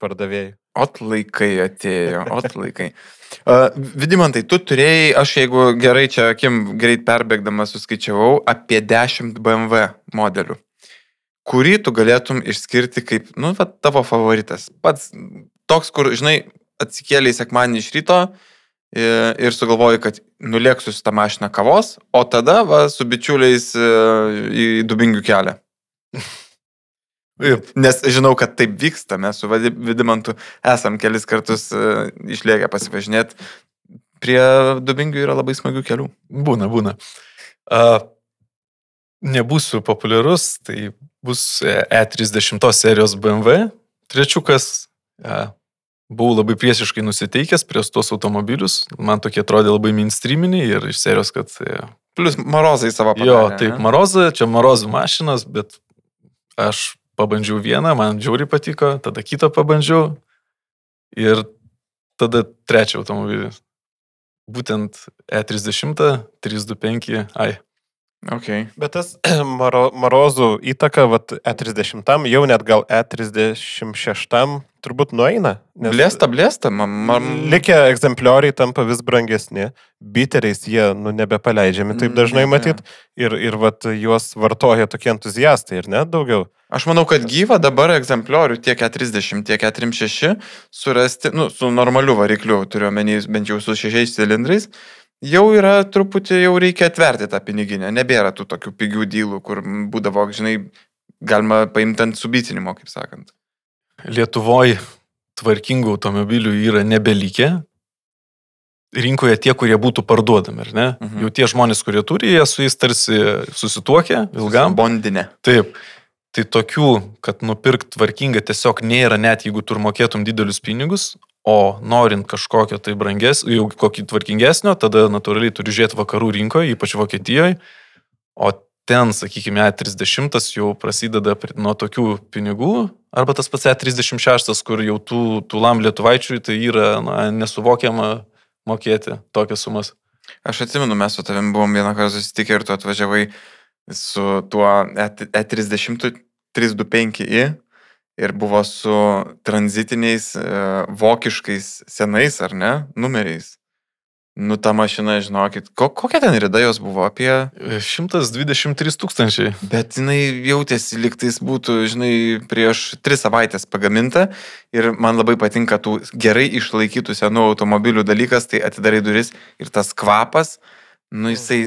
Speaker 4: pardavėjai.
Speaker 3: Ot laikai atėjo, ot laikai. Uh, Vidimantai, tu turėjai, aš jeigu gerai čia akim greit perbėgdamas suskaičiavau, apie 10 BMW modelių. Kurį tu galėtum išskirti kaip, nu, va, tavo favoritas. Pats toks, kur, žinai, atsikėlė į sekmanį iš ryto ir, ir sugalvoji, kad nulėksiu su tą mašiną kavos, o tada, va, su bičiuliais į dubingių kelią. Nes žinau, kad taip vyksta, mes su Vidimantu esam kelis kartus uh, išlėkę pasivažinėti. Prie Dubingių yra labai smagių kelių.
Speaker 1: Būna, būna. Uh, nebūsiu populiarus, tai bus E30 serijos BMW. Trečiukas. Uh, buvau labai priešiškai nusiteikęs prieš tuos automobilius. Man tokie atrodė labai mainstreaminiai ir iš serijos, kad... Uh,
Speaker 3: Plus Marozai savo padarė.
Speaker 1: Jo, taip, Marozai, čia Marozų mašinas, bet aš pabandžiau vieną, man žiauriai patiko, tada kitą pabandžiau ir tada trečią automobilį. Būtent E30, 325, ai.
Speaker 3: Okay.
Speaker 4: Bet tas maro, marozų įtaka, vat, E30, jau net gal E36 turbūt nueina.
Speaker 3: Blėsta, blėsta. Man.
Speaker 4: Likę egzemplioriai tampa vis brangesni, biteriais jie nu, nebepaleidžiami taip dažnai matyt ir, ir vat, juos vartoja tokie entuziastai ir net daugiau.
Speaker 3: Aš manau, kad gyva dabar egzempliorių tiek 40, tiek 46 surasti, nu, su normaliu varikliu, turiu omeny bent jau su šešiais cilindrais, jau yra truputį, jau reikia atverti tą piniginę. Nebėra tų tokių pigių dylų, kur būdavo, žinai, galima paimti ant subitinimo, kaip sakant.
Speaker 1: Lietuvoje tvarkingų automobilių yra nebelikę. Rinkoje tie, kurie būtų parduodami, ar ne? Mhm. Jau tie žmonės, kurie turi, jie su jais tarsi susituokia ilgam.
Speaker 3: Bondinė.
Speaker 1: Taip. Tai tokių, kad nupirkt tvarkingą tiesiog nėra, net jeigu tur mokėtum didelius pinigus, o norint kažkokio tai branges, jau kokį tvarkingesnio, tada natūraliai turi žiūrėti vakarų rinkoje, ypač Vokietijoje, o ten, sakykime, E30 jau prasideda nuo tokių pinigų, arba tas pats E36, kur jau tų, tų lam lietuvaičių tai yra na, nesuvokiama mokėti tokias sumas.
Speaker 3: Aš atsimenu, mes su tavim buvom vieną kartą susitikę ir tu atvažiavai su tuo E30 325i ir buvo su tranzitiniais e, vokiškais senais, ar ne, numeriais. Nu, ta mašina, žinokit, ko, kokia ten rida jos buvo apie...
Speaker 1: 123 tūkstančiai.
Speaker 3: Bet jinai jautėsi, liktais būtų, žinai, prieš 3 savaitės pagaminta ir man labai patinka tų gerai išlaikytų senų automobilių dalykas, tai atidarai duris ir tas kvapas, nu jisai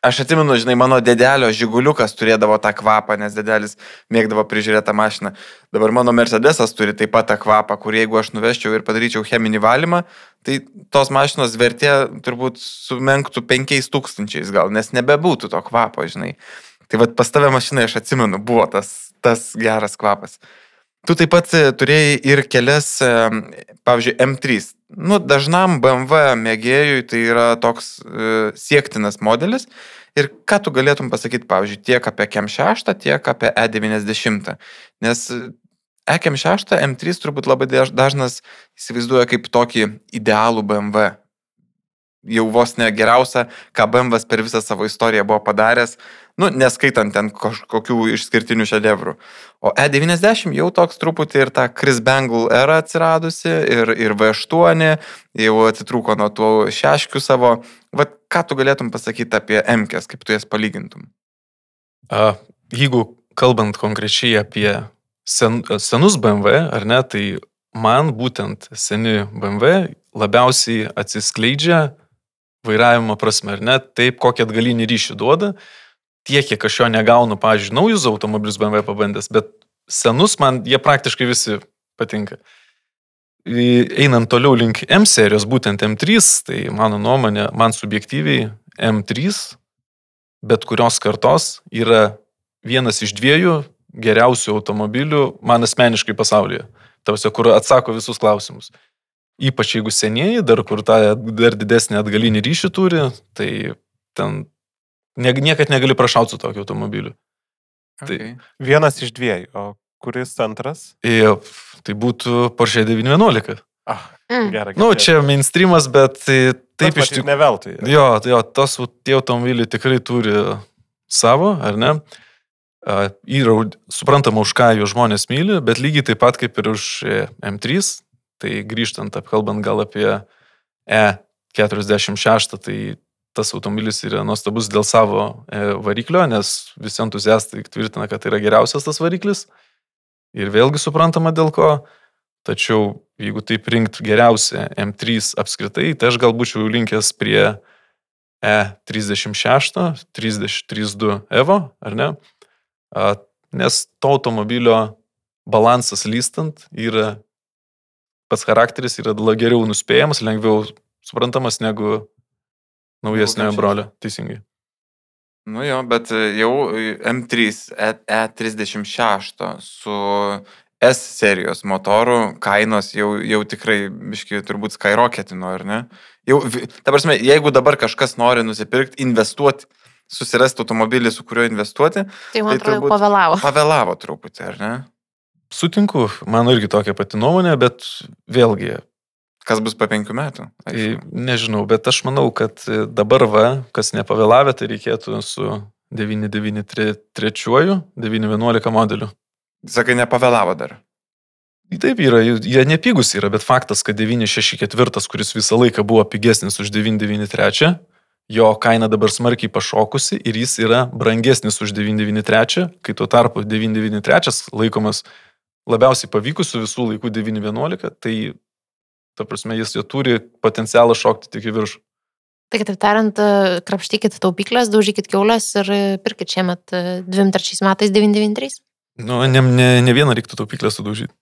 Speaker 3: Aš atsimenu, žinai, mano dėdelio žiguliukas turėdavo tą kvapą, nes dėdelis mėgdavo prižiūrėti tą mašiną. Dabar mano Mercedesas turi taip pat tą kvapą, kur jeigu aš nuvežčiau ir padaryčiau cheminį valymą, tai tos mašinos vertė turbūt sumenktų 5000 gal, nes nebebūtų to kvapo, žinai. Tai vad pas tave mašinai aš atsimenu, buvo tas, tas geras kvapas. Tu taip pat e, turėjai ir kelias, e, pavyzdžiui, M3. Nu, dažnam BMW mėgėjui tai yra toks e, siektinas modelis. Ir ką tu galėtum pasakyti, pavyzdžiui, tiek apie KM6, tiek apie E90. Nes EKM6, M3 turbūt labai dažnas įsivaizduoja kaip tokį idealų BMW jau vos ne geriausia, ką BMW per visą savo istoriją buvo padaręs, nu, neskaitant ten kažkokių išskirtinių šedevrų. O E90 jau toks truputį ir ta Chris Bangle era atsiradusi, ir, ir V8 jau atitrūko nuo tų šeškių savo. Vat ką tu galėtum pasakyti apie MKS, kaip tu jas palygintum?
Speaker 1: A, jeigu kalbant konkrečiai apie sen, senus BMW, ar ne, tai man būtent seni BMW labiausiai atsiskleidžia vairavimo prasme, ar ne, taip kokį atgalinį ryšį duoda, tiek, kiek aš jo negaunu, pavyzdžiui, naujus automobilius BMW pabandęs, bet senus man jie praktiškai visi patinka. Einant toliau link M serijos, būtent M3, tai mano nuomonė, man subjektyviai M3, bet kurios kartos yra vienas iš dviejų geriausių automobilių man asmeniškai pasaulyje. Tavasi, kur atsako visus klausimus. Ypač jeigu senieji, dar kur tą dar didesnį atgalinį ryšį turi, tai ten ne, niekad negali prašauti su tokiu automobiliu.
Speaker 4: Tai okay. Tai, Vienas iš dviejų, o kuris antras?
Speaker 1: Ir, tai būtų Porsche 911.
Speaker 4: Ah, mm. gerai.
Speaker 1: Na, nu, čia mainstreamas, bet tai, taip iš
Speaker 4: tikrųjų. Ne veltui.
Speaker 1: Jo, jo, tos tie automobiliai tikrai turi savo, ar ne? Yra suprantama, už ką jų žmonės myli, bet lygiai taip pat kaip ir už e, M3, Tai grįžtant, apkalbant gal apie E46, tai tas automobilis yra nuostabus dėl savo e, variklio, nes visi entuziastai tvirtina, kad tai yra geriausias tas variklis. Ir vėlgi suprantama dėl ko. Tačiau jeigu taip rinkt geriausią M3 apskritai, tai aš gal būčiau linkęs prie E36, 32 Evo, ar ne? Nes to automobilio balansas lystant yra pats charakteris yra geriau nuspėjamas, lengviau suprantamas negu naujesnio brolio. Teisingai.
Speaker 3: Nu jo, bet jau M3 E36 e su S serijos motoru kainos jau, jau tikrai, biški, turbūt skyrocketino, ar ne? Jau, ta prasme, jeigu dabar kažkas nori nusipirkti, investuoti, susirasti automobilį, su kuriuo investuoti,
Speaker 2: tai man tai atrodo, turbūt pavėlavo.
Speaker 3: Pavėlavo truputį, ar ne?
Speaker 1: Sutinku, mano irgi tokia pati nuomonė, bet vėlgi.
Speaker 3: Kas bus po penkių metų?
Speaker 1: Tai nežinau, bet aš manau, kad dabar va, kas nepavėlavę, tai reikėtų su 993, 911 modeliu.
Speaker 3: Sakai, nepavėlavo dar.
Speaker 1: Taip yra, jie nepigus yra, bet faktas, kad 964, kuris visą laiką buvo pigesnis už 993, jo kaina dabar smarkiai pašokusi ir jis yra brangesnis už 993, kai tuo tarpu 993 laikomas labiausiai pavykusių visų laikų 9-11, tai ta prasme jis jau turi potencialą šokti tik į viršų.
Speaker 2: Tai kitaip tariant, krapštykit taupyklės, daužykit keulės ir pirkit šiemet 23 metais 993.
Speaker 1: Nu, ne, ne, ne vieną reiktų taupyklę sudaužyti.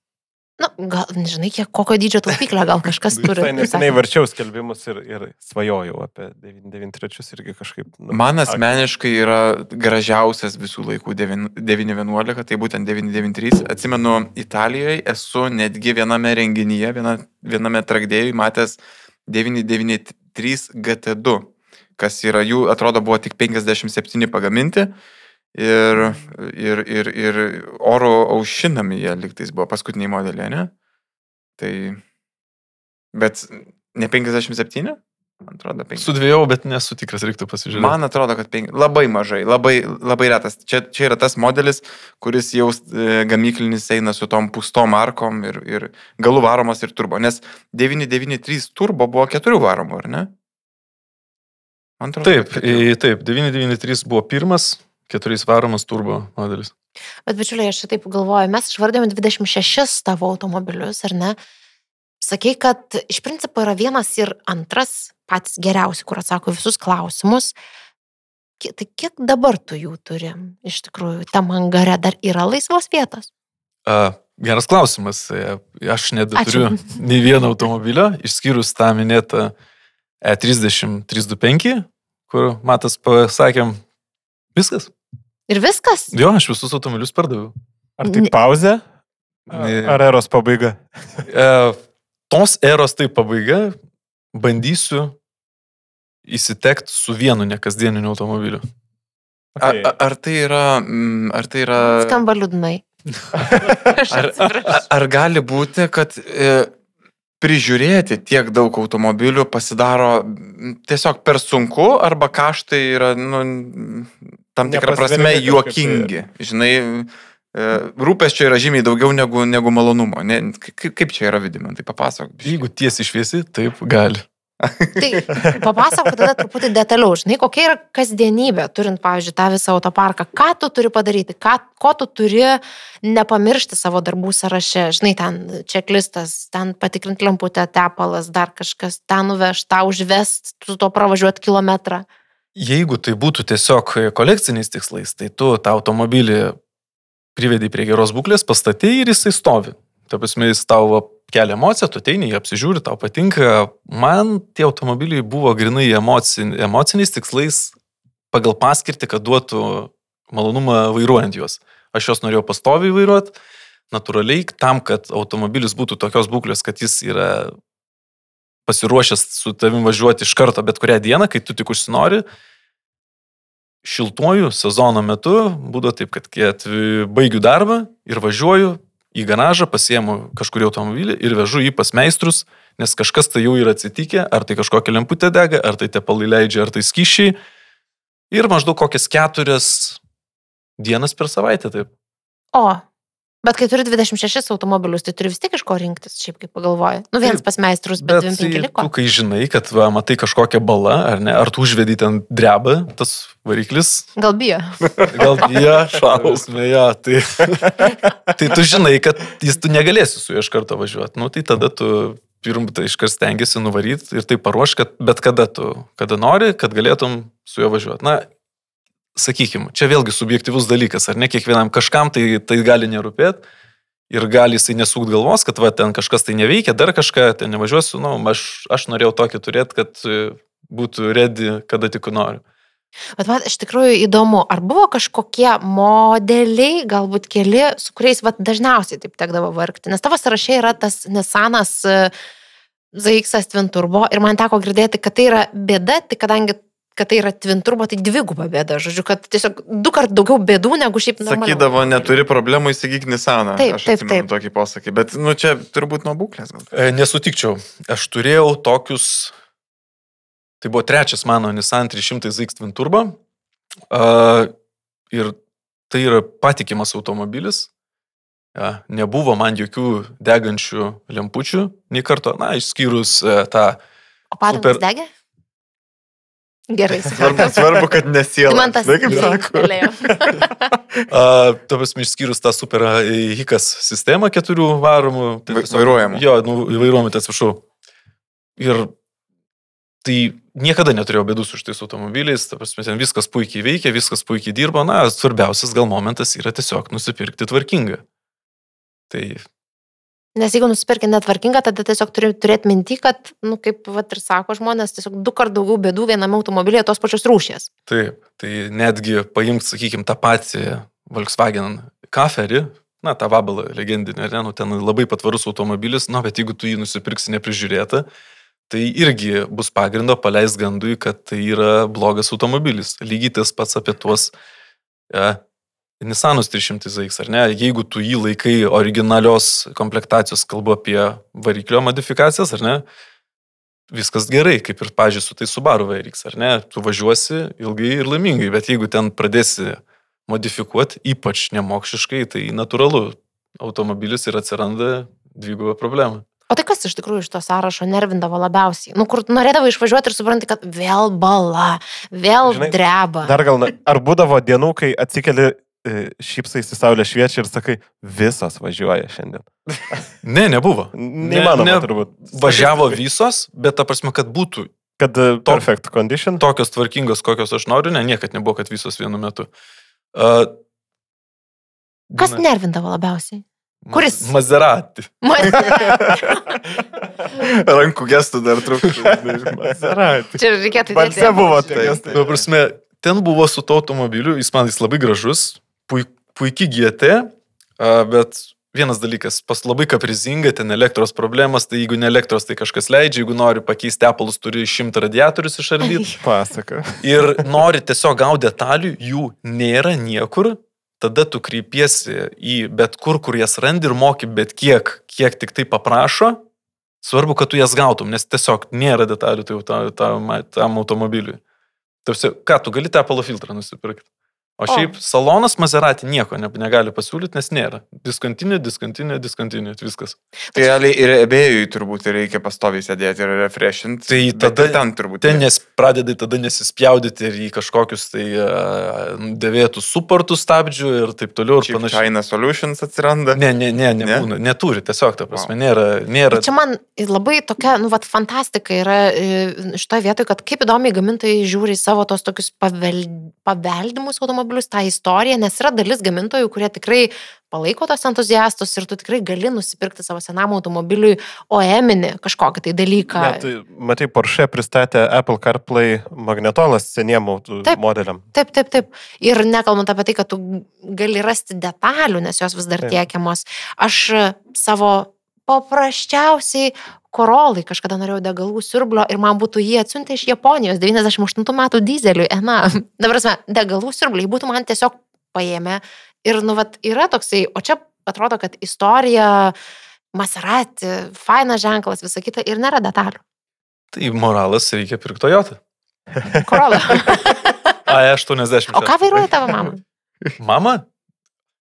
Speaker 2: Na, gal, nežinai, kiek, kokio dydžio taupyklę gal kažkas turi.
Speaker 4: Tai neseniai varčiau skelbimus ir, ir svajojau apie 993 irgi kažkaip.
Speaker 3: Nu, Man asmeniškai yra gražiausias visų laikų 911, tai būtent 993. Atsimenu, Italijoje esu netgi viename renginyje, viena, viename trakdėjui matęs 993 GT2, kas yra jų, atrodo, buvo tik 57 pagaminti ir, ir, ir, ir oro aušinami jie liktais buvo paskutiniai modeliai, ne? Tai, bet ne 57? Man atrodo, 5.
Speaker 1: Sudvėjau, bet nesu tikras, reiktų pasižiūrėti.
Speaker 3: Man atrodo, kad 5. Labai mažai, labai, labai retas. Čia, čia yra tas modelis, kuris jau e, gamyklinis eina su tom pustom arkom ir, ir galų varomas ir turbo. Nes 993 turbo buvo keturių varomų, ar ne?
Speaker 1: Man atrodo. Taip, taip, 993 buvo pirmas, keturiais varomas turbo modelis.
Speaker 2: Bet, bičiuliai, aš taip galvoju, mes išvardėme 26 tavo automobilius, ar ne? Sakei, kad iš principo yra vienas ir antras patys geriausi, kur atsako visus klausimus. Tai kiek dabar tu jų turi? Iš tikrųjų, tam angare dar yra laisvos vietos?
Speaker 1: A, geras klausimas. E, aš nebeturiu nei vieno automobilio, išskyrus tą minėtą E30 325, kur matas pasakėm, viskas.
Speaker 2: Ir viskas?
Speaker 1: Jo, aš visus automobilius pardaviau.
Speaker 4: Ar tai pauzė? Ar eros pabaiga?
Speaker 1: E, tos eros tai pabaiga. Bandysiu įsitekti su vienu nekasdieniniu automobiliu.
Speaker 3: Okay. Ar, ar tai yra... Mm, ar tai yra...
Speaker 2: Skamba liūdnai.
Speaker 3: ar, ar, gali būti, kad e, prižiūrėti tiek daug automobilių pasidaro tiesiog per sunku arba kaštai yra, nu, tam tikrą prasme
Speaker 4: kažkaip tai.
Speaker 3: juokingi. Žinai, e, rūpesčio yra žymiai daugiau negu, negu malonumo. Ne, kaip, kaip čia yra vidimentai, papasakok.
Speaker 1: Jeigu tiesiai šviesi, taip gali.
Speaker 2: Tai papasakok tada truputį detaliau, žinai, kokia yra kasdienybė, turint, pavyzdžiui, tą visą autoparką. Ką tu turi padaryti, ką, ko tu turi nepamiršti savo darbų sąraše. Žinai, ten čeklistas, ten patikrinti lemputę, tepalas, dar kažkas, ten nuvežti, tą užvest, su to pravažiuoti kilometrą.
Speaker 1: Jeigu tai būtų tiesiog kolekciniais tikslais, tai tu tą automobilį privedi prie geros būklės, pastatė ir jisai stovi. Ta prasme, jis tau kelia emociją, tu ateini, jį apsižiūri, tau patinka. Man tie automobiliai buvo grinai emocin, emociniais tikslais pagal paskirtį, kad duotų malonumą vairuojant juos. Aš juos norėjau pastoviai vairuoti, natūraliai, tam, kad automobilis būtų tokios būklės, kad jis yra pasiruošęs su tavim važiuoti iš karto bet kurią dieną, kai tu tik užsinori. Šiltuoju sezono metu būdavo taip, kad atvi- baigiu darbą ir važiuoju į garažą, pasiemu kažkurį automobilį ir vežu jį pas meistrus, nes kažkas tai jau yra atsitikę, ar tai kažkokia lemputė dega, ar tai tepalai leidžia, ar tai skyšiai. Ir maždaug kokias keturias dienas per savaitę taip.
Speaker 2: O, bet kai turi 26 automobilius, tai turi vis tiek iš ko rinktis, šiaip kaip pagalvoji. Nu, vienas pas meistrus, bet, bet 25
Speaker 1: ir
Speaker 2: liko.
Speaker 1: tu, kai žinai, kad va, matai kažkokią balą, ar ne, ar tu užvedi ten drebą, tas variklis,
Speaker 2: Gal bijo.
Speaker 1: gal jie šaus, ja, tai, tai tu žinai, kad jis tu negalėsi su juo iš karto važiuoti. Nu, tai tada tu pirmą tai iškart stengiasi nuvaryti ir tai paruoš, kad bet kada tu, kada nori, kad galėtum su juo važiuoti. Na, sakykime, čia vėlgi subjektivus dalykas, ar ne kiekvienam kažkam tai, tai gali nerūpėti. Ir gali jisai nesūkt galvos, kad va, ten kažkas tai neveikia, dar kažką, ten nevažiuosiu, nu, aš, aš norėjau tokį turėti, kad e, būtų ready, kada tik noriu.
Speaker 2: Bet man iš tikrųjų įdomu, ar buvo kažkokie modeliai, galbūt keli, su kuriais vat, dažniausiai taip tekdavo vargti. Nes tavo sąraše yra tas Nissanas e, ZX Twin Turbo ir man teko girdėti, kad tai yra bėda, tai kadangi kad tai yra Twin Turbo, tai dviguba bėda. Žodžiu, kad tiesiog du kart daugiau bėdų negu šiaip normaliai.
Speaker 3: Sakydavo, neturi problemų įsigyk Nisaną.
Speaker 2: Taip,
Speaker 3: Aš
Speaker 2: taip, taip.
Speaker 3: Tokį posakį, bet, nu, čia turbūt nuo būklės gal.
Speaker 1: E, Nesutikčiau. Aš turėjau tokius. Tai buvo trečias mano Nissan 300 ZX Twin Turbo. Uh, ir tai yra patikimas automobilis. Ja, nebuvo man jokių degančių lempučių, nei karto, na, išskyrus uh, tą.
Speaker 2: O padangas
Speaker 1: super-
Speaker 2: degė? Gerai,
Speaker 3: Svarbu, svarbu kad
Speaker 2: Tai
Speaker 3: nesiela.
Speaker 2: man tas
Speaker 3: Žinai, kaip sako.
Speaker 1: Tuo prasme, išskyrus tą super HIKAS sistemą keturių varomų. tai
Speaker 3: vairuojamų.
Speaker 1: Jo, nu, vairuojamų, tai atsiprašau. Ir tai niekada neturėjau bėdų su šitais automobiliais, ta prasme, ten viskas puikiai veikia, viskas puikiai dirba, na, svarbiausias gal momentas yra tiesiog nusipirkti tvarkingą. Tai
Speaker 2: Nes jeigu nusipirki netvarkingą, tada tiesiog turi turėti minti, kad, nu, kaip vat, ir sako žmonės, tiesiog du kart daugiau bėdų viename automobilyje tos pačios rūšies.
Speaker 1: Taip, tai netgi paimti, sakykime, tą patį Volkswagen Kaferį, na, tą vabalą legendinį, ne, nu, ten labai patvarus automobilis, na, bet jeigu tu jį nusipirksi neprižiūrėtą, tai irgi bus pagrindo paleist gandui, kad tai yra blogas automobilis. Lygiai tas pats apie tuos ja, Nissanus 300 ZX, ar ne, jeigu tu jį laikai originalios komplektacijos, kalbu apie variklio modifikacijas, ar ne, viskas gerai, kaip ir, pažiūrėjau, su tai Subaru VRX, ar ne, tu važiuosi ilgai ir laimingai, bet jeigu ten pradėsi modifikuoti, ypač nemokšiškai, tai natūralu, automobilis ir atsiranda dviguba problema.
Speaker 2: O tai kas iš tikrųjų iš to sąrašo nervindavo labiausiai? Nu, kur norėdavo išvažiuoti ir supranti, kad vėl bala, vėl
Speaker 4: Žinai,
Speaker 2: dreba.
Speaker 4: Dar gal, ar būdavo dienų, kai atsikeli, šypsaisi saulė šviečia ir sakai, visos važiuoja šiandien.
Speaker 1: Ne, nebuvo.
Speaker 4: Neįmanoma
Speaker 1: ne,
Speaker 4: turbūt.
Speaker 1: Važiavo visos, bet ta prasme, kad būtų
Speaker 4: Kad e, perfect condition.
Speaker 1: tokios tvarkingos, kokios aš noriu, ne, niekad nebuvo, kad visos vienu metu. Uh,
Speaker 2: Kas nervindavo labiausiai? kuris?
Speaker 1: Maserati.
Speaker 2: Man...
Speaker 3: Rankų gestų dar truputį.
Speaker 4: Maserati.
Speaker 2: Čia reikėtų
Speaker 4: Balse buvo gestai.
Speaker 1: Nu, prasme, ten buvo su to automobiliu, jis man jis labai gražus, puik, puikiai GT, a, bet vienas dalykas, pas labai kaprizinga, ten elektros problemas, tai jeigu ne elektros, tai kažkas leidžia, jeigu nori pakeisti tepalus, turi šimtą radiatorius išardyti
Speaker 4: Pasaka.
Speaker 1: ir nori tiesiog gauti detalių, jų nėra niekur, tada tu kreipiesi į bet kur, kur jas randi ir moki bet kiek, kiek tik tai paprašo, Svarbu, kad tu jas gautum, nes tiesiog nėra detalių tai jau tam, tam, tam automobiliui. Tarsi, ką, tu gali tepalo filtrą nusipirkti. O šiaip o. salonas Maserati nieko ne, negali pasiūlyti, nes nėra. Diskontinė, diskontinė, diskontinė, viskas.
Speaker 3: Tai realiai ir ebėjui turbūt reikia pastoviai sėdėti ir refreshinti.
Speaker 1: Tai tada ten turbūt. Ten nes pradedai tada nesispjaudyti ir į kažkokius tai uh, dėvėtų suportų stabdžių ir taip toliau.
Speaker 3: Ir panašiai. China Solutions atsiranda.
Speaker 1: Ne, ne, ne, nebūna, ne? neturi, tiesiog, ta prasme, wow. nėra. nėra...
Speaker 2: Čia man labai tokia, nu, vat, fantastika yra e, šitoje vietoje, kad kaip įdomiai gamintojai žiūri savo tos tokius paveld... paveldimus automobilius automobilius, tą istoriją, nes yra dalis gamintojų, kurie tikrai palaiko tos entuziastus ir tu tikrai gali nusipirkti savo senam automobiliui OEMinį kažkokį tai dalyką.
Speaker 4: Net, matai, Porsche pristatė Apple CarPlay magnetolas seniem
Speaker 2: taip,
Speaker 4: modeliam.
Speaker 2: Taip, taip, taip. Ir nekalbant apie tai, kad tu gali rasti detalių, nes jos vis dar taip. tiekiamos. Aš savo paprasčiausiai korolai kažkada norėjau degalų siurblio ir man būtų jį atsiuntę iš Japonijos 98 metų dizeliui. Na, dabar, degalų siurbliai būtų man tiesiog paėmę. Ir, nu, vat, yra toksai, o čia atrodo, kad istorija, Maserati, fainas ženklas, visa kita ir nėra detalių.
Speaker 1: Tai moralas reikia pirkti Toyota.
Speaker 2: Corolla.
Speaker 1: A80.
Speaker 2: O ką vairuoja tavo mama?
Speaker 1: Mama?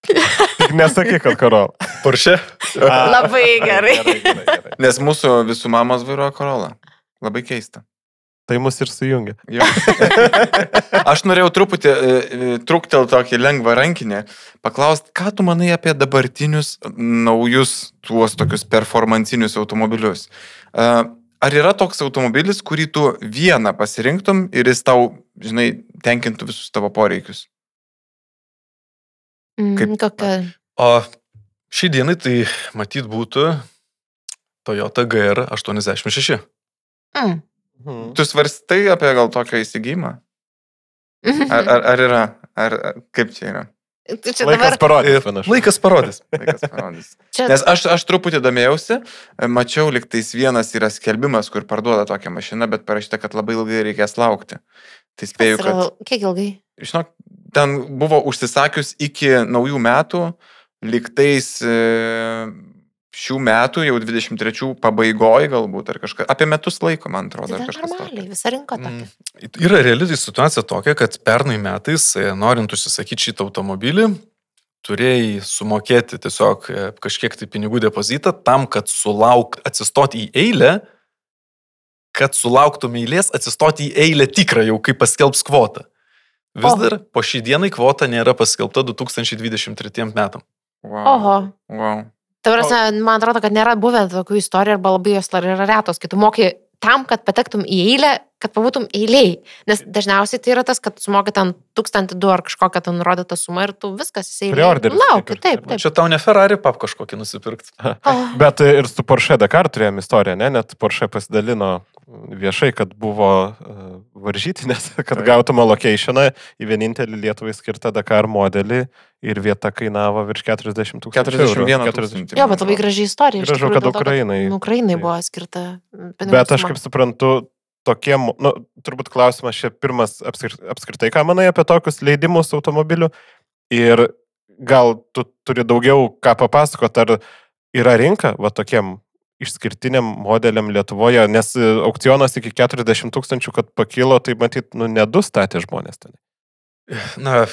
Speaker 4: Tik nesakyk, kad Corolla.
Speaker 1: Porsche.
Speaker 2: Labai gerai. gerai, gerai,
Speaker 3: gerai. Nes mūsų visų mamos vairuoja Corolla. Labai keista.
Speaker 4: Tai mus ir sujungia.
Speaker 3: Aš norėjau truputį e, e, truktel tokį lengvą rankinį, paklausti, ką tu manai apie dabartinius naujus tuos tokius performancinius automobilius. E, ar yra toks automobilis, kurį tu vieną pasirinktum ir jis tau, žinai, tenkintų visus tavo poreikius?
Speaker 2: Mm, Kaip kokia?
Speaker 1: O Šį dienai tai matyt būtų Toyota GR86.
Speaker 2: Mm.
Speaker 3: Hmm. Tu svarstai apie gal tokią įsigymą? Ar, ar, ar yra? Ar, kaip čia yra?
Speaker 2: Čia
Speaker 4: Laikas
Speaker 2: dabar...
Speaker 4: parodys. Panašu.
Speaker 1: Laikas parodys.
Speaker 3: Laikas parodys. Čia... Nes aš, aš truputį domėjausi, mačiau, liktais vienas yra skelbimas, kur parduoda tokią mašiną, bet parašyta, kad labai ilgai reikės laukti. Tai spėju, kad...
Speaker 2: Kiek ilgai?
Speaker 3: Žinok, ten buvo užsisakius iki naujų metų, liktais e, šių metų, jau 23 pabaigoje galbūt, ar kažką, apie metus laiko, man atrodo.
Speaker 2: Tai normaliai, visa rinka tokia.
Speaker 1: Mm, yra reali situacija tokia, kad pernai metais, e, norint užsisakyti šitą automobilį, turėjai sumokėti tiesiog e, kažkiek tai pinigų depozitą tam, kad sulauk, atsistoti į eilę, kad sulauktum eilės, atsistoti į eilę tikrą jau, kai paskelbs kvotą. Vis o. dar po šį dieną kvota nėra paskelbta 2023 metam.
Speaker 3: Wow.
Speaker 2: Oho.
Speaker 3: Wow.
Speaker 2: Prasme, man atrodo, kad nėra buvę tokių istorijų arba labai jos yra retos, kai tu moki tam, kad patektum į eilę, kad pabūtum eiliai. Nes dažniausiai tai yra tas, kad sumoki ten tūkstantį du ar kažkokią ten nurodytą sumą ir tu viskas įsivaizduoji.
Speaker 4: Preorderis.
Speaker 2: Lauki, taip, taip.
Speaker 1: Čia tau ne Ferrari pap kažkokį nusipirkti.
Speaker 2: Oh.
Speaker 4: Bet ir su Porsche Dakar turėjom istoriją, ne? Net Porsche pasidalino viešai, kad buvo uh, varžytinės, kad gautum locationą į vienintelį Lietuvai skirtą Dakar modelį ir vieta kainavo virš 40 tūkstančių.
Speaker 3: 41 tūkstančių.
Speaker 2: Jo, bet labai graži istorija.
Speaker 4: Gražu, kad Ukrainai.
Speaker 2: Kad Ukrainai buvo skirta.
Speaker 4: Bet aš kaip suprantu, tokie, nu, turbūt klausimas čia pirmas apskritai, ką manai apie tokius leidimus automobilių ir gal tu turi daugiau ką papasakoti, ar yra rinka va tokiem išskirtiniam modeliam Lietuvoje, nes e, aukcionas iki 40 tūkstančių, kad pakilo, tai matyt, nu, nedu statė žmonės ten.
Speaker 1: Na,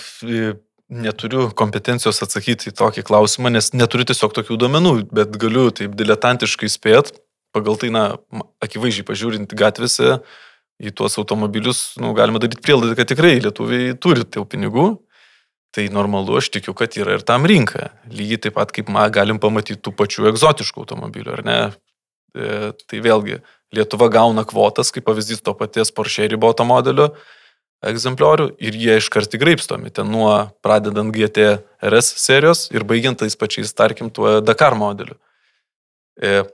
Speaker 1: neturiu kompetencijos atsakyti į tokį klausimą, nes neturiu tiesiog tokių duomenų, bet galiu taip diletantiškai spėt, pagal tai, na, akivaizdžiai pažiūrint gatvėse į tuos automobilius, nu, galima daryti prielaidą, kad tikrai lietuviai turi tų pinigų. Tai normalu, aš tikiu, kad yra ir tam rinka. Lygiai taip pat, kaip ma, galim pamatyti tų pačių egzotiškų automobilių, ar ne? E, tai vėlgi, Lietuva gauna kvotas, kaip pavyzdys to paties Porsche riboto modelio egzempliorių ir jie iškart įgraipstomi. Ten nuo pradedant GT RS serijos ir baigiant tais pačiais, tarkim, tuo Dakar modeliu. E,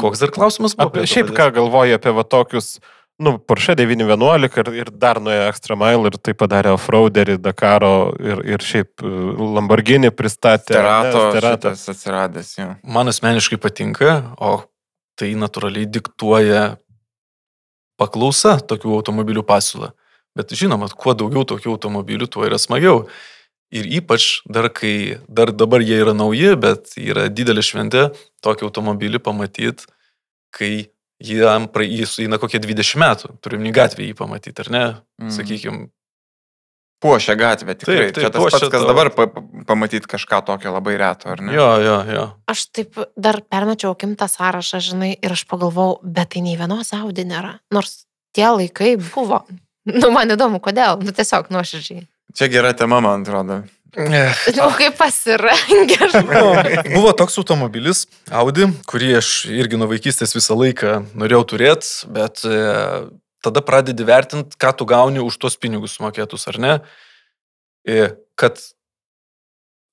Speaker 1: koks dar klausimas buvo?
Speaker 4: Apie, šiaip ką galvoji apie va tokius uh, nu, Porsche 911 ir, ir dar nuėjo Extra Mile ir tai padarė Offroaderį, Dakaro ir, ir šiaip e, Lamborghini pristatė.
Speaker 3: Terato, Teratas atsiradęs, jo.
Speaker 1: Man asmeniškai patinka, o tai natūraliai diktuoja paklausa tokių automobilių pasiūlą. Bet žinoma, kuo daugiau tokių automobilių, tuo yra smagiau. Ir ypač dar kai, dar dabar jie yra nauji, bet yra didelė šventė tokį automobilį pamatyti, kai jam praeis, eina kokie 20 metų, turim į gatvę jį pamatyti, ar ne?
Speaker 3: Mm.
Speaker 1: Sakykime,
Speaker 3: Puošia gatvę, tikrai.
Speaker 1: Taip, taip,
Speaker 3: Čia tas pats, kas
Speaker 1: tavo-
Speaker 3: dabar pa, pamatyti kažką tokio labai reto, ar ne?
Speaker 1: jo, jo, jo.
Speaker 2: Aš taip dar permečiau akim tą sąrašą, žinai, ir aš pagalvojau, bet tai nei vienos Audi nėra. Nors tie laikai buvo. Nu, man įdomu, kodėl. Nu, tiesiog nuoširdžiai.
Speaker 3: Čia gera tema, man atrodo.
Speaker 2: Nu, kaip pasirengę.
Speaker 1: Buvo toks automobilis Audi, kurį aš irgi nuo vaikystės visą laiką norėjau turėti, bet e, tada pradedi vertinti, ką tu gauni už tuos pinigus sumokėtus, ar ne? E, kad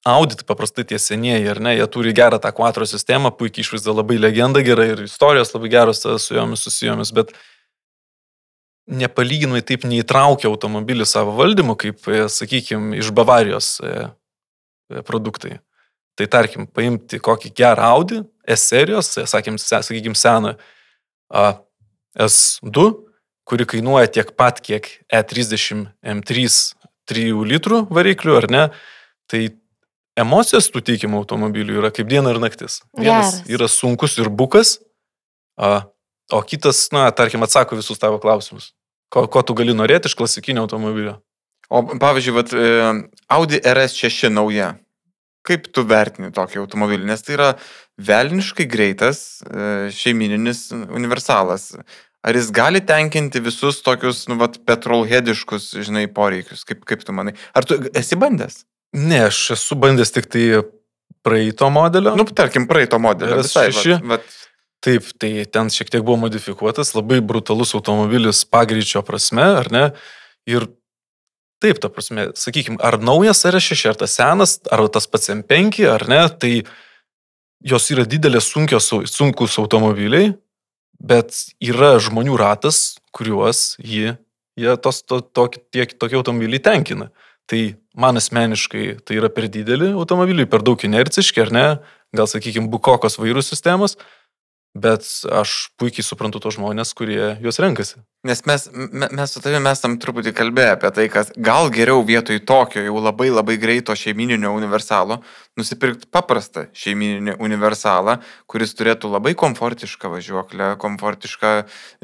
Speaker 1: Audi, tai paprastai tie senieji, ar ne, jie turi gerą tą quattro sistemą, puikiai išvaizda, labai legenda gera ir istorijos labai geros su jomis susijomis, bet nepalyginamai taip neįtraukia automobilį savo valdymu, kaip, sakykime, iš Bavarijos e, e, produktai. Tai tarkim, paimti kokį gerą Audi, S serijos, e, sakym, se- sakykime, seną a, S2, kuri kainuoja tiek pat, kiek E30 M3 3 litrų variklių, ar ne? Tai emocijos tų teikimų automobilių yra kaip diena ir naktis. Vienas
Speaker 2: Geras.
Speaker 1: yra sunkus ir bukas, a, o kitas, na, tarkim, atsako visus tavo klausimus. Ko, ko tu gali norėti iš klasikinio automobilio?
Speaker 3: O pavyzdžiui, vat, e, Audi RS6 nauja. Kaip tu vertini tokį automobilį? Nes tai yra velniškai greitas e, šeimininis universalas. Ar jis gali tenkinti visus tokius, nu, vat, petrolhediškus, žinai, poreikius? Kaip, kaip tu manai? Ar tu esi bandęs?
Speaker 1: Ne, aš esu bandęs tik tai praeito modelio.
Speaker 3: Nu, tarkim, praeito modelio.
Speaker 1: RS6?
Speaker 3: Visai, vat, vat,
Speaker 1: Taip, tai ten šiek tiek buvo modifikuotas, labai brutalus automobilis pagreičio prasme, ar ne? Ir taip, ta prasme, sakykime, ar naujas R6, ar tas senas, ar tas pats M5, ar ne, tai jos yra didelės sunkios, sunkus automobiliai, bet yra žmonių ratas, kuriuos jie, jie tos, to, to, tie, tokie automobiliai tenkina. Tai man asmeniškai tai yra per dideli automobiliai, per daug inerciški, ar ne, gal sakykime, bukokos vairų sistemos, bet aš puikiai suprantu tos žmonės, kurie juos renkasi.
Speaker 3: Nes mes, me- mes su tavimi esam truputį kalbėję apie tai, kad gal geriau vietoj tokio jau labai labai greito šeimininio universalo nusipirkti paprastą šeimininį universalą, kuris turėtų labai komfortišką važiuoklę, komfortišką,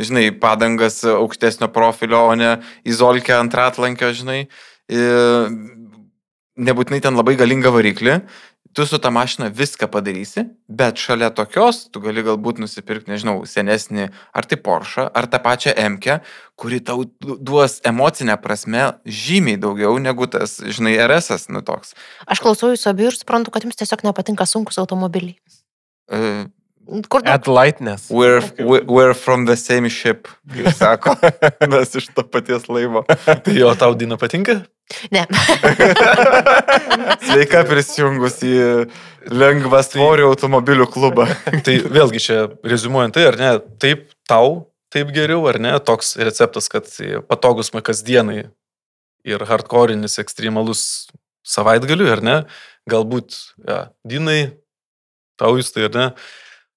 Speaker 3: žinai, padangas aukštesnio profilio, o ne izolkę ant ratlankio, žinai. Ir nebūtinai ten labai galingą variklį. Tu su tą mašiną viską padarysi, bet šalia tokios tu gali galbūt nusipirkti, nežinau, senesnį ar tai Porsche, ar tą pačią MK, kuri tau du- duos emocinę prasme žymiai daugiau negu tas, žinai, RS, nu toks.
Speaker 2: Aš klausau jūsų abiejų ir suprantu, kad jums tiesiog nepatinka sunkus automobiliai.
Speaker 3: Uh,
Speaker 2: Kur daug
Speaker 4: Add lightness.
Speaker 3: we're, we're, we're from the same ship, kaip sako, mes iš to paties laivo.
Speaker 1: Tai jo tau Dina patinka?
Speaker 2: Ne.
Speaker 3: Sveika prisijungus į lengvą svorio automobilių klubą.
Speaker 1: Tai vėlgi čia rezumuojant tai, ar ne, taip tau, taip geriau, ar ne, toks receptas, kad patogus man kasdienai ir hardcore'inis ekstremalus savaitgaliui, ar ne, galbūt ja, Dinai, tau jūs tai, ar ne.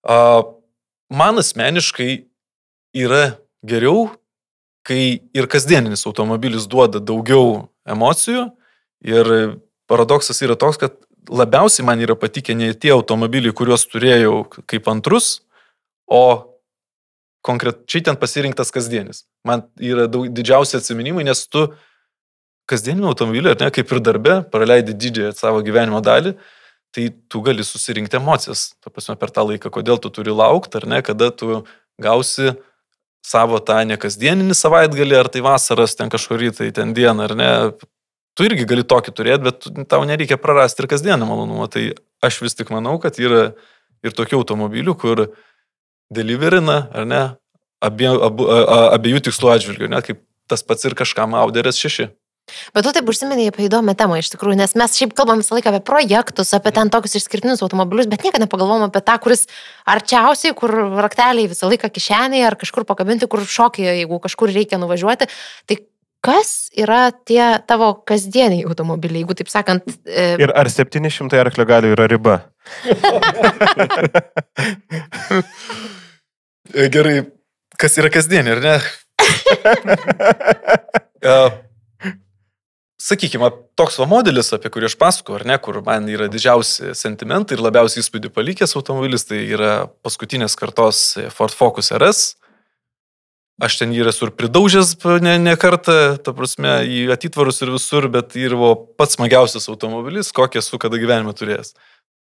Speaker 1: Man asmeniškai yra geriau, kai ir kasdieninis automobilis duoda daugiau emocijų ir paradoksas yra toks, kad labiausiai man yra patikę ne tie automobiliai, kuriuos turėjau kaip antrus, o konkrečiai ten pasirinktas kasdienis. Man yra daug, didžiausi atsiminimai, nes tu kasdienį automobilį, ar ne, kaip ir darbe, praleidi didžiąją savo gyvenimo dalį, tai tu gali susirinkti emocijas, ta prasme, per tą laiką, kodėl tu turi laukti, ar ne, kada tu gausi savo tą nekasdieninį savaitgalį, ar tai vasaras ten kažkurį tai ten dieną, ar ne. Tu irgi gali tokį turėti, bet tau nereikia prarasti ir kasdienį malonumą. Tai aš vis tik manau, kad yra ir tokių automobilių, kur deliverina, ar ne, abie, abu, a, a, abiejų tikslų atžvilgių, net kaip tas pats ir kažkam Auderis 6.
Speaker 2: Bet tu taip užsiminėjai apie įdomią temą iš tikrųjų, nes mes šiaip kalbam visą laiką apie projektus, apie ten tokius išskirtinius automobilius, bet niekada nepagalvom apie tą, kuris arčiausiai, kur rakteliai visą laiką kišenėje ar kažkur pakabinti, kur šokėje, jeigu kažkur reikia nuvažiuoti. Tai kas yra tie tavo kasdieniai automobiliai, jeigu taip sakant, e,
Speaker 4: Ir ar 700 arklio galių yra riba?
Speaker 1: E, Gerai, kas yra kasdienė, ar ne? Sakykime, toks va modelis, apie kurį aš pasakoju, ar ne, kur man yra didžiausi sentimentai ir labiausiai įspūdį palikęs automobilis, tai yra paskutinės kartos Ford Focus RS. Aš ten jį esu ir pridaužęs ne, ne kartą, ta prasme, į atitvarus ir visur, bet ir buvo pats smagiausias automobilis, kokį esu kada gyvenime turėjęs.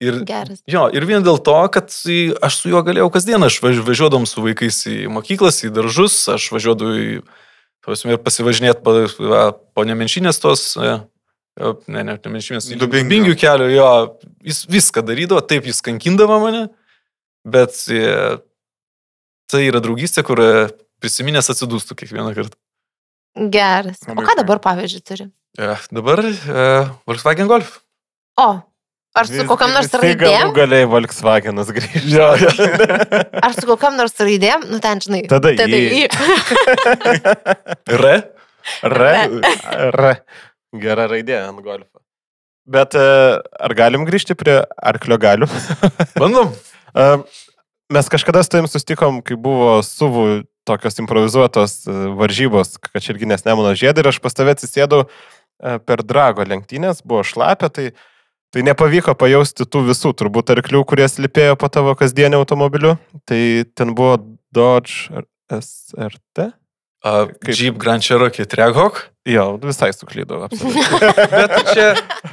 Speaker 1: Ir,
Speaker 2: Geras.
Speaker 1: jo, ir vien dėl to, kad aš su juo galėjau kasdieną, aš važ- važiuodam su vaikais į mokyklas, į daržus, aš važiuodavau į, prasme, pasivažinėti po, po nemenšinės tos, e, ne, ne, nemenšinės,
Speaker 3: Dubingių.
Speaker 1: kelio, jo, jis viską darydavo, taip jis kankindavo mane, bet e, tai yra draugystė, kur e, prisiminęs atsidūstų kiekvieną kartą.
Speaker 2: Geras. O ką dabar, pavyzdžiui, turi?
Speaker 1: E, dabar e, Volkswagen Golf.
Speaker 2: O, ar su kokiam nors raidėm?
Speaker 4: Galėjai Volkswagenas grįžti.
Speaker 1: Jo, jo.
Speaker 2: Ar su kokiam nors raidėm? Nu, ten, žinai.
Speaker 4: Tada
Speaker 2: tada
Speaker 4: į.
Speaker 2: į.
Speaker 1: R.
Speaker 4: R. R. Gera raidė ant golfo. Bet e, ar galim grįžti prie arklio galių?
Speaker 1: Bandom.
Speaker 4: E, Mes kažkada su tavim sustikom, kai buvo suvų tokios improvizuotos e, varžybos, kačirginės Nemuno žiedai ir aš pas tave atsisėdau per drago lenktynės, buvo šlapia, tai, tai nepavyko pajausti tų visų turbūt arklių, kurie slipėjo po tavo kasdienio automobiliu. Tai ten buvo Dodge SRT.
Speaker 1: Uh,
Speaker 4: Kaip?
Speaker 1: Jeep Grand Cherokee Traghawk.
Speaker 4: Jo, visai suklydau.
Speaker 1: Bet čia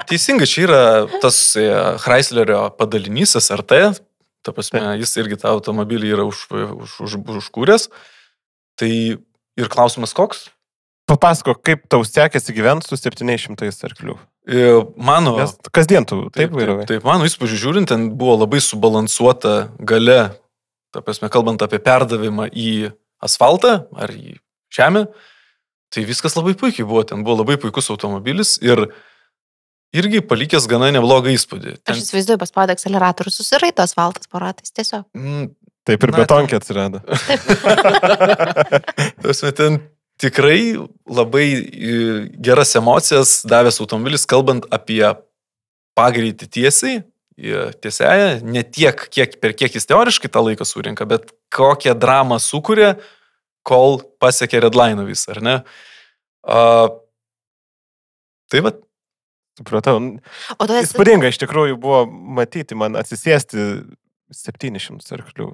Speaker 1: teisingai, čia yra tas e, Chryslerio padalinys SRT. Ta prasme, jis irgi tą automobilį yra už, už, už, užkūręs. Tai ir klausimas koks?
Speaker 4: Papasako, kaip tau sekėsi gyventi su 700 arklių.
Speaker 1: E, Mano,
Speaker 4: Nes kasdien tu taip
Speaker 1: taip,
Speaker 4: vairavai.
Speaker 1: taip, mano įspūdžiu žiūrint, ten buvo labai subalansuota gale, ta prasme, kalbant apie perdavimą į asfaltą ar į žemę. Tai viskas labai puikiai buvo, ten buvo labai puikus automobilis ir irgi palikęs gana neblogą įspūdį.
Speaker 2: Aš įsivaizduoju, paspaudė akceleratorių, susiraito asfaltas poratais, tiesiog.
Speaker 1: mm,
Speaker 4: Taip ir
Speaker 1: Na,
Speaker 4: betonkė atsirado.
Speaker 1: Prasme, ten tikrai labai e, geras emocijas davęs automobilis, kalbant apie pagreitį tiesiai, e, tiesiaja, ne tiek, kiek, per kiek jis teoriškai tą laiką surinka, bet kokią dramą sukuria, kol pasiekia redline visą, ar ne? A, tai va,
Speaker 2: O
Speaker 4: Supratau.
Speaker 2: tu esi...
Speaker 4: Įspūdinga iš tikrųjų buvo matyti man atsisėsti 700 arklių.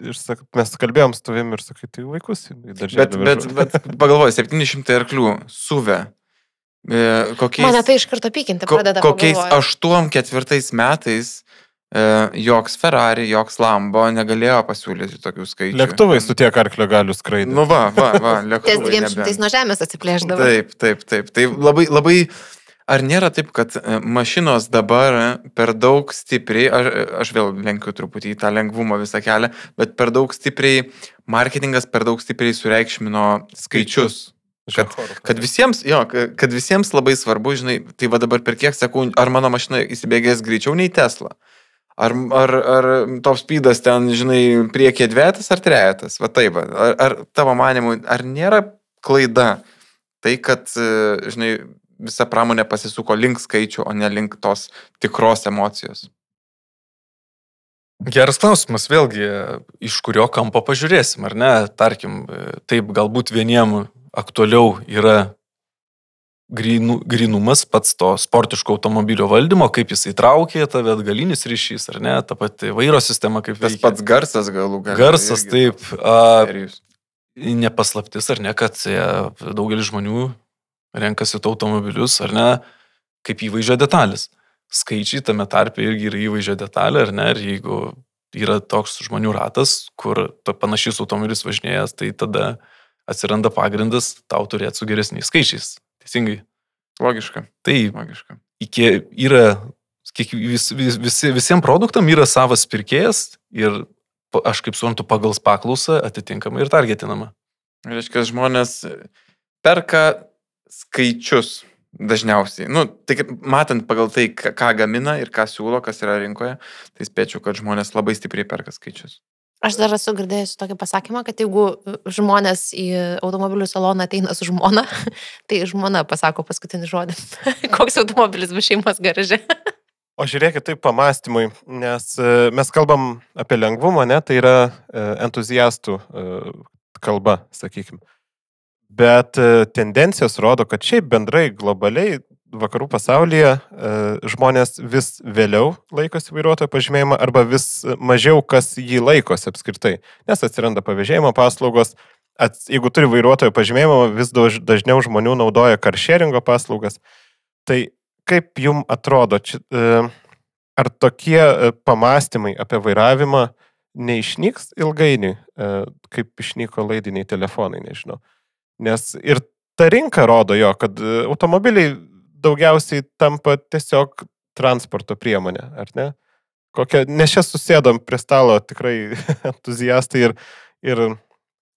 Speaker 4: Ir sak, mes kalbėjom su tavim ir sakai, tai vaikus. į darželį
Speaker 3: Bet, bet,
Speaker 4: vežu.
Speaker 3: bet pagalvoju, 700 arklių suvę. E, Kokiais,
Speaker 2: Mane tai iš karto pykinti pradeda.
Speaker 3: kokiais
Speaker 2: pagalvojau.
Speaker 3: 8-4 metais e, joks Ferrari, joks Lambo negalėjo pasiūlyti tokių skaičių.
Speaker 4: Lėktuvai su tiek arklio galių skraidė.
Speaker 3: Nu va, va, va,
Speaker 2: Ties
Speaker 3: lėktuvai.
Speaker 2: 200
Speaker 3: nebe.
Speaker 2: nuo žemės atsiplėždavo.
Speaker 3: Taip, taip, taip. Tai labai, labai, ar nėra taip, kad e, mašinos dabar e, per daug stipriai, aš, aš vėl lenkiu truputį į tą lengvumo visą kelią, bet per daug stipriai, marketingas per daug stipriai sureikšmino skaičius. Kad, kad visiems, jo, ka- kad visiems labai svarbu, žinai, tai va dabar per kiek sekundžių, ar mano mašina įsibėgės greičiau nei Tesla. Ar, ar, ar top speedas ten, žinai, priekyje dvietas ar trejetas, va taip, ar, ar tavo manimu, ar nėra klaida tai, kad, e, žinai, visa pramonė pasisuko link skaičių, o ne link tos tikros emocijos.
Speaker 1: Geras klausimas, vėlgi, iš kurio kampo pažiūrėsim, ar ne? Tarkim, taip, galbūt vieniem aktualiau yra grinu, grinumas pats to sportiško automobilio valdymo, kaip jis įtraukė tave atgalinis ryšys, ar ne, ta pati vairo sistema kaip
Speaker 3: Tas
Speaker 1: veikia.
Speaker 3: pats garsas galų gale.
Speaker 1: Garsas,
Speaker 3: irgi
Speaker 1: taip. A, nepaslaptis, ar ne, kad e, daugelis žmonių renkasi to automobilius, ar ne, kaip įvaizdžio detalės. Skaičiai tame tarpe irgi yra įvaizdžio detalė, ar ne, ir jeigu yra toks žmonių ratas, kur to panašys automobilis važinėjęs, tai tada atsiranda pagrindas tau turėti su geresniais skaičiais. Teisingai.
Speaker 3: Logiška,
Speaker 1: Tai
Speaker 3: logiška.
Speaker 1: iki, yra, kiek, vis, vis, visi, visiems produktam yra savas pirkėjas ir aš kaip suprantu, pagal paklausą atitinkamai ir targetinama.
Speaker 3: Reiškia, žmonės perka skaičius dažniausiai. Nu, tik matant pagal tai, ką gamina ir ką siūlo, kas yra rinkoje, tai spėčiau, kad žmonės labai stipriai perka skaičius.
Speaker 2: Aš dar esu girdėjusi tokį pasakymą, kad jeigu žmonės į automobilių saloną ateina su žmona, tai žmona pasako paskutinį žodį. Koks automobilis bus šeimos garaže.
Speaker 4: O žiūrėkit, tai pamastymui, nes e, mes kalbam apie lengvumą, ne, tai yra e, entuziastų e, kalba, sakykime. Bet e, tendencijos rodo, kad šiaip bendrai globaliai vakarų pasaulyje e, žmonės vis vėliau laikosi vairuotojo pažymėjimą arba vis mažiau kas jį laikosi apskritai, nes atsiranda pavėžėjimo paslaugos. Ats, jeigu turi vairuotojo pažymėjimą, vis daž, dažniau žmonių naudoja karšeringo paslaugas. Tai kaip jum atrodo, či, e, ar tokie pamastymai apie vairavimą neišnyks ilgainiui, kaip išnyko laidiniai telefonai, nežinau. Nes ir ta rinka rodo jo, kad e, automobiliai daugiausiai tampa tiesiog transporto priemonė, ar ne? Kokia, nes čia susėdom prie stalo tikrai entuziastai ir, ir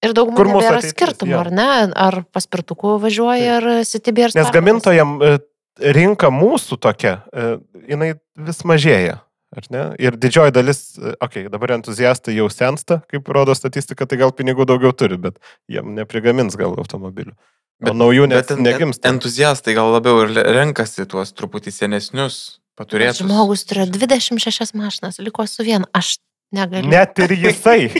Speaker 2: Ir daug
Speaker 4: Kur mūsų
Speaker 2: yra
Speaker 4: ateitis,
Speaker 2: skirtumų,
Speaker 4: jo.
Speaker 2: ar ne? Ar paspirtuku važiuoja, ar CTB ir
Speaker 4: Nes gamintojam e, rinka mūsų tokia, e, jinai vis mažėja. Ar ne? Ir didžioji dalis, okei, okay, dabar entuziastai jau sensta, kaip rodo statistika, tai gal pinigų daugiau turi, bet jiem neprigamins gal automobilių. O
Speaker 3: Bet-
Speaker 4: naujų net
Speaker 3: Bet en-
Speaker 4: negimsta.
Speaker 3: Entuziastai gal labiau ir renkasi tuos truputį senesnius paturėtus.
Speaker 2: Žmogus turėjo 26 mašinas, liko su vienu. Aš negaliu.
Speaker 4: Net ir jisai.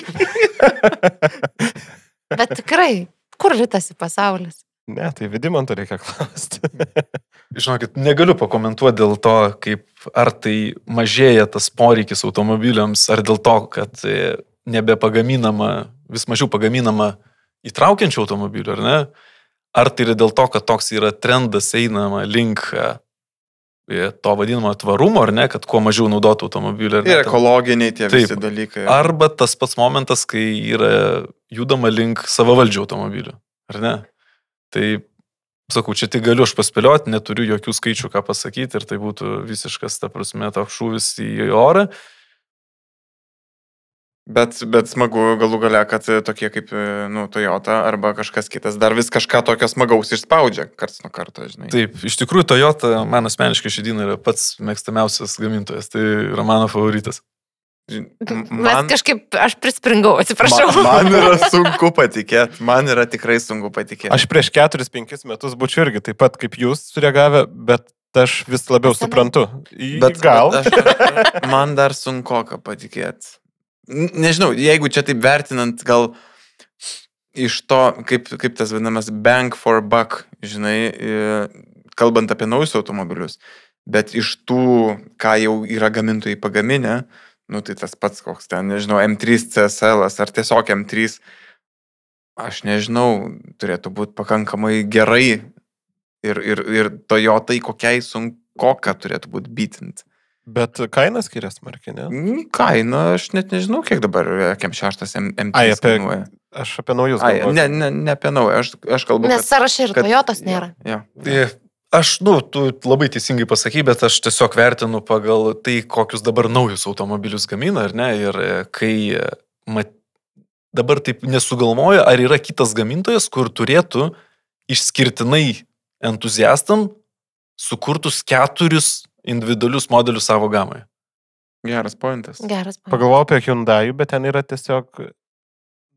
Speaker 2: Bet tikrai, kur rytasi pasaulis?
Speaker 4: Ne, tai vidimanto reikia klausti.
Speaker 1: Žinokit, negaliu pakomentuoti dėl to, kaip ar tai mažėja tas poreikis automobiliams, ar dėl to, kad e, nebepagaminama, vis mažiau pagaminama įtraukiančių automobilių, ar ne? Ar tai yra dėl to, kad toks yra trendas einama link e, to vadinamo tvarumo, ar ne, kad kuo mažiau naudotų automobilių. ar ne,
Speaker 3: Ir
Speaker 1: ten-
Speaker 3: ekologiniai tie
Speaker 1: Taip.
Speaker 3: visi dalykai.
Speaker 1: Arba tas pats momentas, kai yra judama link savavaldžių automobilių, ar ne? Tai, sakau, čia tik galiu aš paspėlioti, neturiu jokių skaičių, ką pasakyti ir tai būtų visiškas, ta prasme, toks šūvis į orą.
Speaker 3: Bet, bet smagu galų gale, kad tokie kaip nu, Toyota arba kažkas kitas dar vis kažką tokio smagaus išspaudžia karts nuo karto, žinai.
Speaker 1: Taip, iš tikrųjų, Toyota, man asmeniškai šį yra pats mėgstamiausias gamintojas, tai yra mano favoritas.
Speaker 3: M-
Speaker 2: Mes kažkaip, aš prispringau, atsiprašau.
Speaker 3: Man, man yra sunku patikėti, man yra tikrai sunku patikėti.
Speaker 4: Aš prieš 4-5 metus būčiau irgi taip pat kaip jūs sureagavę, bet aš vis labiau
Speaker 2: Senai.
Speaker 4: suprantu. Į-
Speaker 3: Bet
Speaker 4: gal.
Speaker 3: Bet aš, man dar sunku ką patikėti. Nežinau, jeigu čia taip vertinant, gal iš to, kaip, kaip tas vadinamas bank for buck, žinai, kalbant apie naujus automobilius, bet iš tų, ką jau yra gamintojai pagaminę, nu tai tas pats koks ten, nežinau, M3 CSL ar tiesiog M3, aš nežinau, turėtų būti pakankamai gerai ir, ir, ir Toyotai kokiai sunkoka turėtų būti bitint.
Speaker 4: Bet kaina skiriasi smarkiai, ne?
Speaker 3: Mm, Kaina, aš net nežinau, kiek dabar M6 M3
Speaker 4: Ai, apie-
Speaker 3: kainuoja.
Speaker 4: Aš apie naujus.
Speaker 3: Ai, ne, ne, ne apie naują, aš, aš kalbu.
Speaker 2: Nes sąraše ir
Speaker 3: kad-
Speaker 2: Toyotos nėra.
Speaker 3: Ja,
Speaker 1: Tai aš, nu, tu labai teisingai pasakai, bet aš tiesiog vertinu pagal tai, kokius dabar naujus automobilius gamina, ar ne? Ir e, kai e, mat, dabar taip nesugalvoju, ar yra kitas gamintojas, kur turėtų išskirtinai entuziastam sukurtus keturis individualius modelius savo gamoje.
Speaker 3: geras pointas.
Speaker 2: Geras. pavyzdys.
Speaker 4: Pagalvojau apie Hyundai, bet ten yra tiesiog,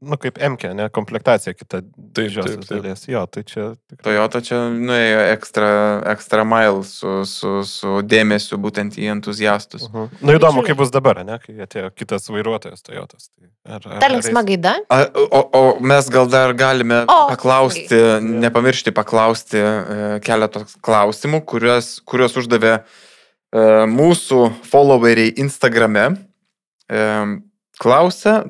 Speaker 4: nu, kaip MK, ne, komplektacija kita didžiosios dalies. Jo, tai čia tikrai.
Speaker 3: Toyota čia nuėjo ekstra, ekstra mile su, su, su dėmesiu būtent į entuziastus.
Speaker 4: Uh -huh. Nu įdomu, kaip bus dabar, ne, kai atėjo kitas vairuotojas Toyotas. Tai
Speaker 2: Ta linksma gaida.
Speaker 3: A, o, o mes gal dar galime
Speaker 2: O,
Speaker 3: paklausti, nepamiršti paklausti e, keletos klausimų, kuriuos, kuriuos uždavė e, mūsų followeriai Instagrame. E, klausia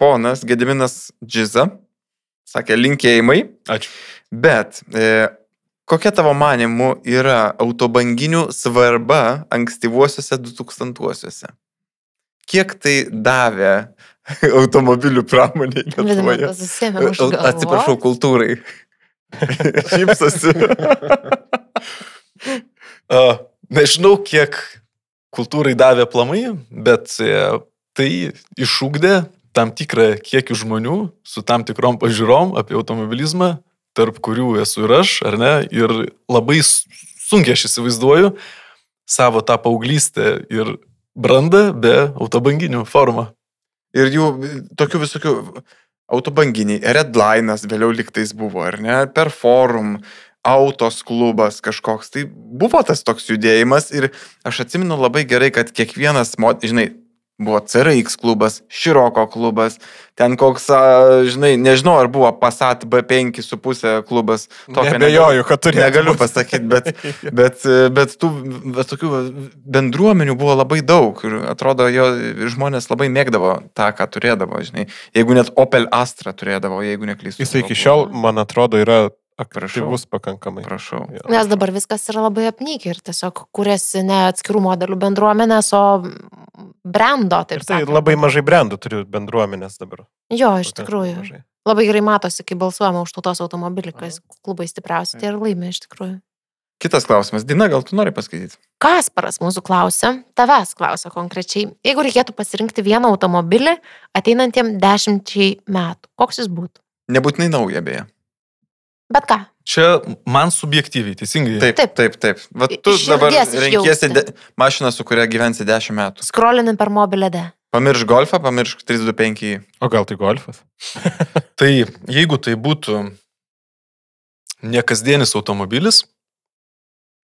Speaker 3: ponas Gediminas Džiza, sakė linkėjimai,
Speaker 1: Ačiū.
Speaker 3: bet e, kokia tavo manimu yra autobanginių svarba ankstyvuosiuose 2000-uosiuose? Kiek tai davė automobilių pramoniai Lietuvoje? Atsiprašau, kultūrai. Šypsosi.
Speaker 1: Uh, nežinau, kiek kultūrai davė plamai, bet e, tai išūkdė tam tikrą kiekį žmonių su tam tikrom pažiūrom apie automobilizmą, tarp kurių esu ir aš, ar ne? Ir labai sunkiai aš įsivaizduoju savo tą paauglystę ir brandą be autobanginių formą.
Speaker 3: Ir jų tokių visokių autobanginiai, redlinas vėliau liktais buvo, ar ne? Per forum, autos klubas kažkoks. Tai buvo tas toks judėjimas ir aš atsimenu labai gerai, kad kiekvienas, žinai, Buvo CRX klubas, Široko klubas, ten koks, žinai, nežinau, ar buvo Passat B5,5 klubas.
Speaker 4: Nebejoju, kad turi.
Speaker 3: Negaliu pasakyti, bet, bet, bet tų bet tokių bendruomenių buvo labai daug ir atrodo, jo žmonės labai mėgdavo tą, ką turėdavo, žinai. Jeigu net Opel Astra turėdavo, jeigu neklystu.
Speaker 4: Jis iki šiol, man atrodo, yra aktyvus pakankamai.
Speaker 3: Prašau.
Speaker 4: Jo.
Speaker 2: Nes dabar viskas yra labai apnykę ir tiesiog kuriasi ne atskirų modelių bendruomenės, o brando, taip
Speaker 4: Ir tai
Speaker 2: sakant.
Speaker 4: labai mažai brandų turi bendruomenės dabar.
Speaker 2: Jo, iš tikrųjų.
Speaker 4: mažai.
Speaker 2: Labai gerai matosi, kai balsuojama už tautos automobilį, kas klubai stipriausi, tai ir laimė iš tikrųjų.
Speaker 3: Kitas klausimas. Dina, gal tu nori paskaityti?
Speaker 2: Kasparas mūsų klausia, tavęs klausia konkrečiai, jeigu reikėtų pasirinkti vieną automobilį ateinantiem dešimčiai metų, koks jis būtų?
Speaker 3: Nebūtinai nauja, beje.
Speaker 2: Bet ką?
Speaker 1: Čia man subjektyviai, teisingai.
Speaker 3: Taip,
Speaker 2: Taip.
Speaker 3: taip, taip. taip. Va,
Speaker 2: I-
Speaker 3: tu
Speaker 2: iš
Speaker 3: dabar
Speaker 2: širdies
Speaker 3: renkiesi de, mašiną, su kuria gyvensi 10 metų.
Speaker 2: Skrolini per mobilę D.
Speaker 3: Pamirš golfą, pamirš 325.
Speaker 4: O gal tai golfas?
Speaker 1: Tai jeigu tai būtų nekasdienis automobilis,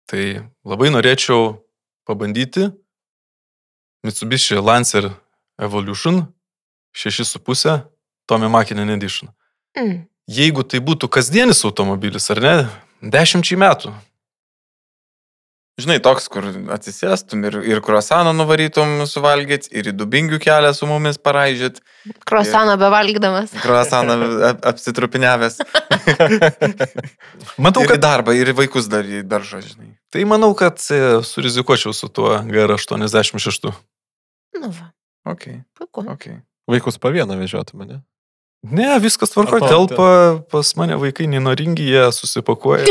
Speaker 1: tai labai norėčiau pabandyti Mitsubishi Lancer Evolution 6,5 Tommy Makinen Edition.
Speaker 2: Mm.
Speaker 1: Jeigu tai būtų kasdienis automobilis, ar ne, dešimčiai metų.
Speaker 3: Žinai, toks, kur atsisėstum ir, ir kruasaną nuvarytum suvalgyti, ir į dubingių kelią su mumis paraižyt,
Speaker 2: Krosaną bevalgdamas.
Speaker 3: kruasaną ap- apsitrupinėvęs.
Speaker 1: Matau,
Speaker 3: Ir
Speaker 1: kad,
Speaker 3: darbą, ir vaikus dar į daržą, žinai.
Speaker 1: tai manau, kad e, surizikuočiau su tuo GR86.
Speaker 2: Nu, va,
Speaker 3: Ok,
Speaker 2: puiku.
Speaker 3: ok.
Speaker 4: Vaikus po vieną vežiotų mane.
Speaker 1: Ne, viskas tvarko, telpa pas mane vaikai neinoringi, jie susipakuoja.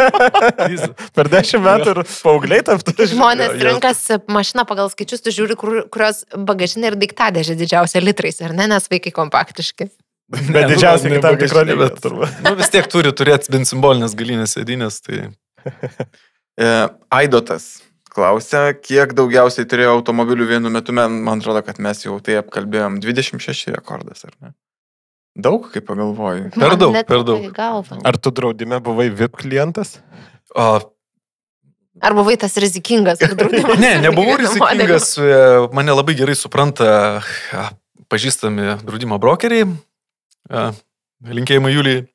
Speaker 4: Per dešimt metų ir paaugliai taptų.
Speaker 2: Žmonės
Speaker 1: jo.
Speaker 2: renkasi mašiną pagal skaičius, tu žiūri, kur, kurios bagažinė ir daiktadėžė didžiausia litrais, ar ne, nes vaikai kompaktiški.
Speaker 4: Bet
Speaker 1: ne
Speaker 4: kitam tikro
Speaker 1: bagažinė,
Speaker 4: lygio,
Speaker 1: bet-
Speaker 4: turbūt.
Speaker 1: Nu, vis tiek turi turėti bent simbolinės galinės sėdynės, tai
Speaker 3: E, Aidotas klausia, kiek daugiausiai turėjo automobilių vienu metu, man, man atrodo, kad mes jau tai apkalbėjom. 26 rekordas, ar ne? Daug, kaip pagalvoju.
Speaker 1: Per
Speaker 2: Man
Speaker 1: daug, per daug.
Speaker 4: Ar tu draudime buvai VIP klientas?
Speaker 1: o,
Speaker 2: Ar buvai tas rizikingas?
Speaker 1: Ne, nebuvau rizikingas, e, mane labai gerai supranta e, pažįstami draudimo brokeriai, e, linkėjimai Julijai.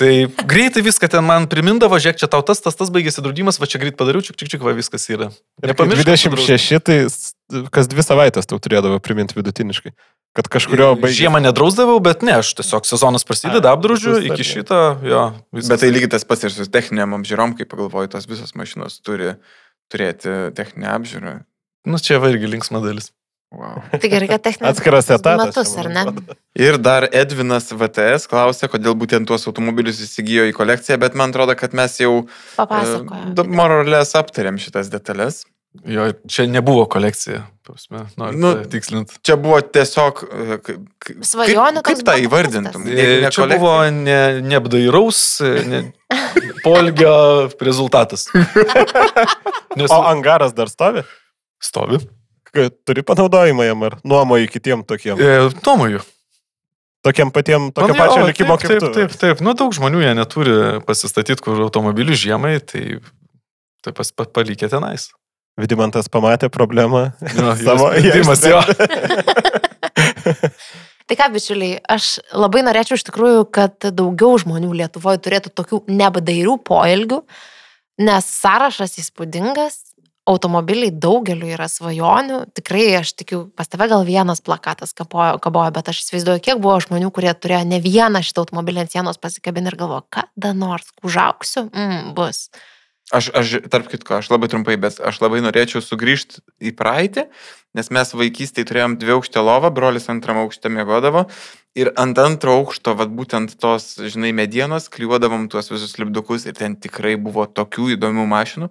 Speaker 1: Tai greitai viską ten man primindavo, žiūrėk, čia tau tas, tas, tas baigėsi draudimas, va čia greit padariau, čik, čik, čik, va viskas yra. Nepamiršk, kad
Speaker 4: 26, tai kas dvi savaitės tau turėdavo priminti vidutiniškai. Kad kažkurio baigė.
Speaker 1: Žiemą nedrausdavau, bet ne, aš tiesiog sezonas prasideda,
Speaker 4: A,
Speaker 1: apdraudžiu,
Speaker 4: visus
Speaker 1: iki šito, jo. viskas.
Speaker 3: Bet tai lygiai tas pats ir su techniniam apžiūrom, kaip pagalvoju, tos visos mašinos turi turėti techninę apžiūrą.
Speaker 1: Nu, čia va irgi linksma dalis.
Speaker 3: Wow.
Speaker 2: Tai gerai, kad techninis
Speaker 4: Atskiras etatas.
Speaker 2: metus, ar ne?
Speaker 3: Ir dar Edvinas VTS klausė, kodėl būtent tuos automobilius įsigijo į kolekciją, bet man atrodo, kad mes jau
Speaker 2: Papasakoju.
Speaker 3: moralės aptarėm šitas detalės.
Speaker 1: Jo, čia nebuvo kolekcija, prasme, noriu
Speaker 3: Nu,
Speaker 1: nu, tikslinti.
Speaker 3: Čia buvo tiesiog... e,
Speaker 2: Svajonių
Speaker 3: Kaip, kaip tą įvardintum? Jeigu ne
Speaker 1: E, Čia
Speaker 3: kolekcija-
Speaker 1: buvo ne, neapdairaus ne, polgio rezultatas. Nes
Speaker 4: O angaras dar stovi?
Speaker 1: stovi.
Speaker 4: Kad Turi panaudojimą jam ar nuomoji kitiem tokiem.
Speaker 1: E, Tomoju.
Speaker 4: Tokiem patiem, tokio pačio likimo
Speaker 1: taip,
Speaker 4: kaip tu.
Speaker 1: Taip, taip, taip. Nu, daug žmonių jie neturi pasistatyti, kur automobilių žiemai, tai, tai pas, pa, palikė tenais.
Speaker 4: Vidimantas pamatė problemą.
Speaker 1: Jo,
Speaker 4: Savo-
Speaker 1: jo sprendimas, jo.
Speaker 2: Tai ką, bičiuliai, aš labai norėčiau iš tikrųjų, kad daugiau žmonių Lietuvoje turėtų tokių nebadairių poelgių, nes sąrašas įspūdingas, automobiliai daugeliu yra svajonių. Tikrai, aš tikiu, pas tave gal vienas plakatas kabojo, kabojo bet aš įsivaizduoju, kiek buvo žmonių, kurie turėjo ne vieną šitą automobilį ant sienos pasikabinę ir galvojo, kada nors užauksiu, mm, bus.
Speaker 3: Aš, aš, tarp kitko, aš labai trumpai, bet aš labai norėčiau sugrįžti į praeitį, nes mes vaikystėje turėjom dvi aukštę lovą, brolis antram aukšte mėgodavo ir ant antro aukšto, vad būtent tos, žinai, medienos, klijuodavom tuos visus lipdukus ir ten tikrai buvo tokių įdomių mašinų.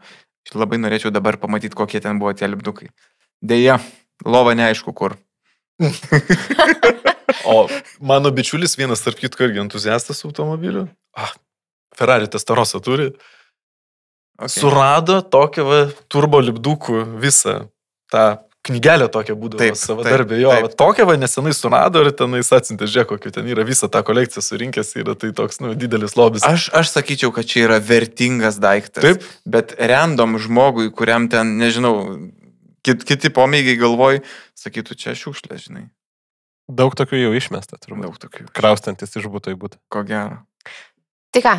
Speaker 3: Ir labai norėčiau dabar pamatyti, kokie ten buvo tie lipdukai. Deja, lova neaišku kur.
Speaker 1: O mano bičiulis vienas, tarp kitko, irgi entuziastas automobilių. Ah, Ferrari Testarosą turi.
Speaker 3: Okay.
Speaker 1: Surado tokią va, turbo lipdukų visą tą knygelę tokią būdavo
Speaker 3: Taip,
Speaker 1: darbę. Jo,
Speaker 3: taip.
Speaker 1: va, tokią va nesenai surado ir tenais atsintė, žiūrėk, kokiu ten yra visą tą kolekciją surinkęs, yra tai toks, nu, didelis lobis.
Speaker 3: Aš, aš sakyčiau, kad čia yra vertingas daiktas.
Speaker 1: Taip.
Speaker 3: Bet random žmogui, kuriam ten, nežinau, kit, kiti pomėgiai galvoj, sakytų, čia šiukšlė, žinai.
Speaker 4: Daug tokių jau išmesta, turbūt.
Speaker 3: Daug tokių.
Speaker 4: Kraustantis iš būtų į būtų.
Speaker 3: Ko gero.
Speaker 2: Tai ką,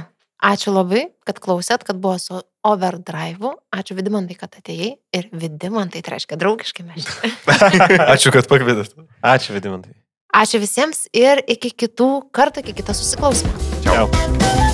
Speaker 2: ačiū labai, kad klausėt, kad buvo su overdrive. Ačiū Vidimantai, kad atėjai. Ir Vidimantai, tai reiškia draugiškai mes.
Speaker 1: Ačiū, kad pakvietėt.
Speaker 4: Ačiū, Vidimantai.
Speaker 2: Ačiū visiems ir iki kitų kartų, iki kito susiklausimo.
Speaker 3: Čiau.
Speaker 4: Čiau.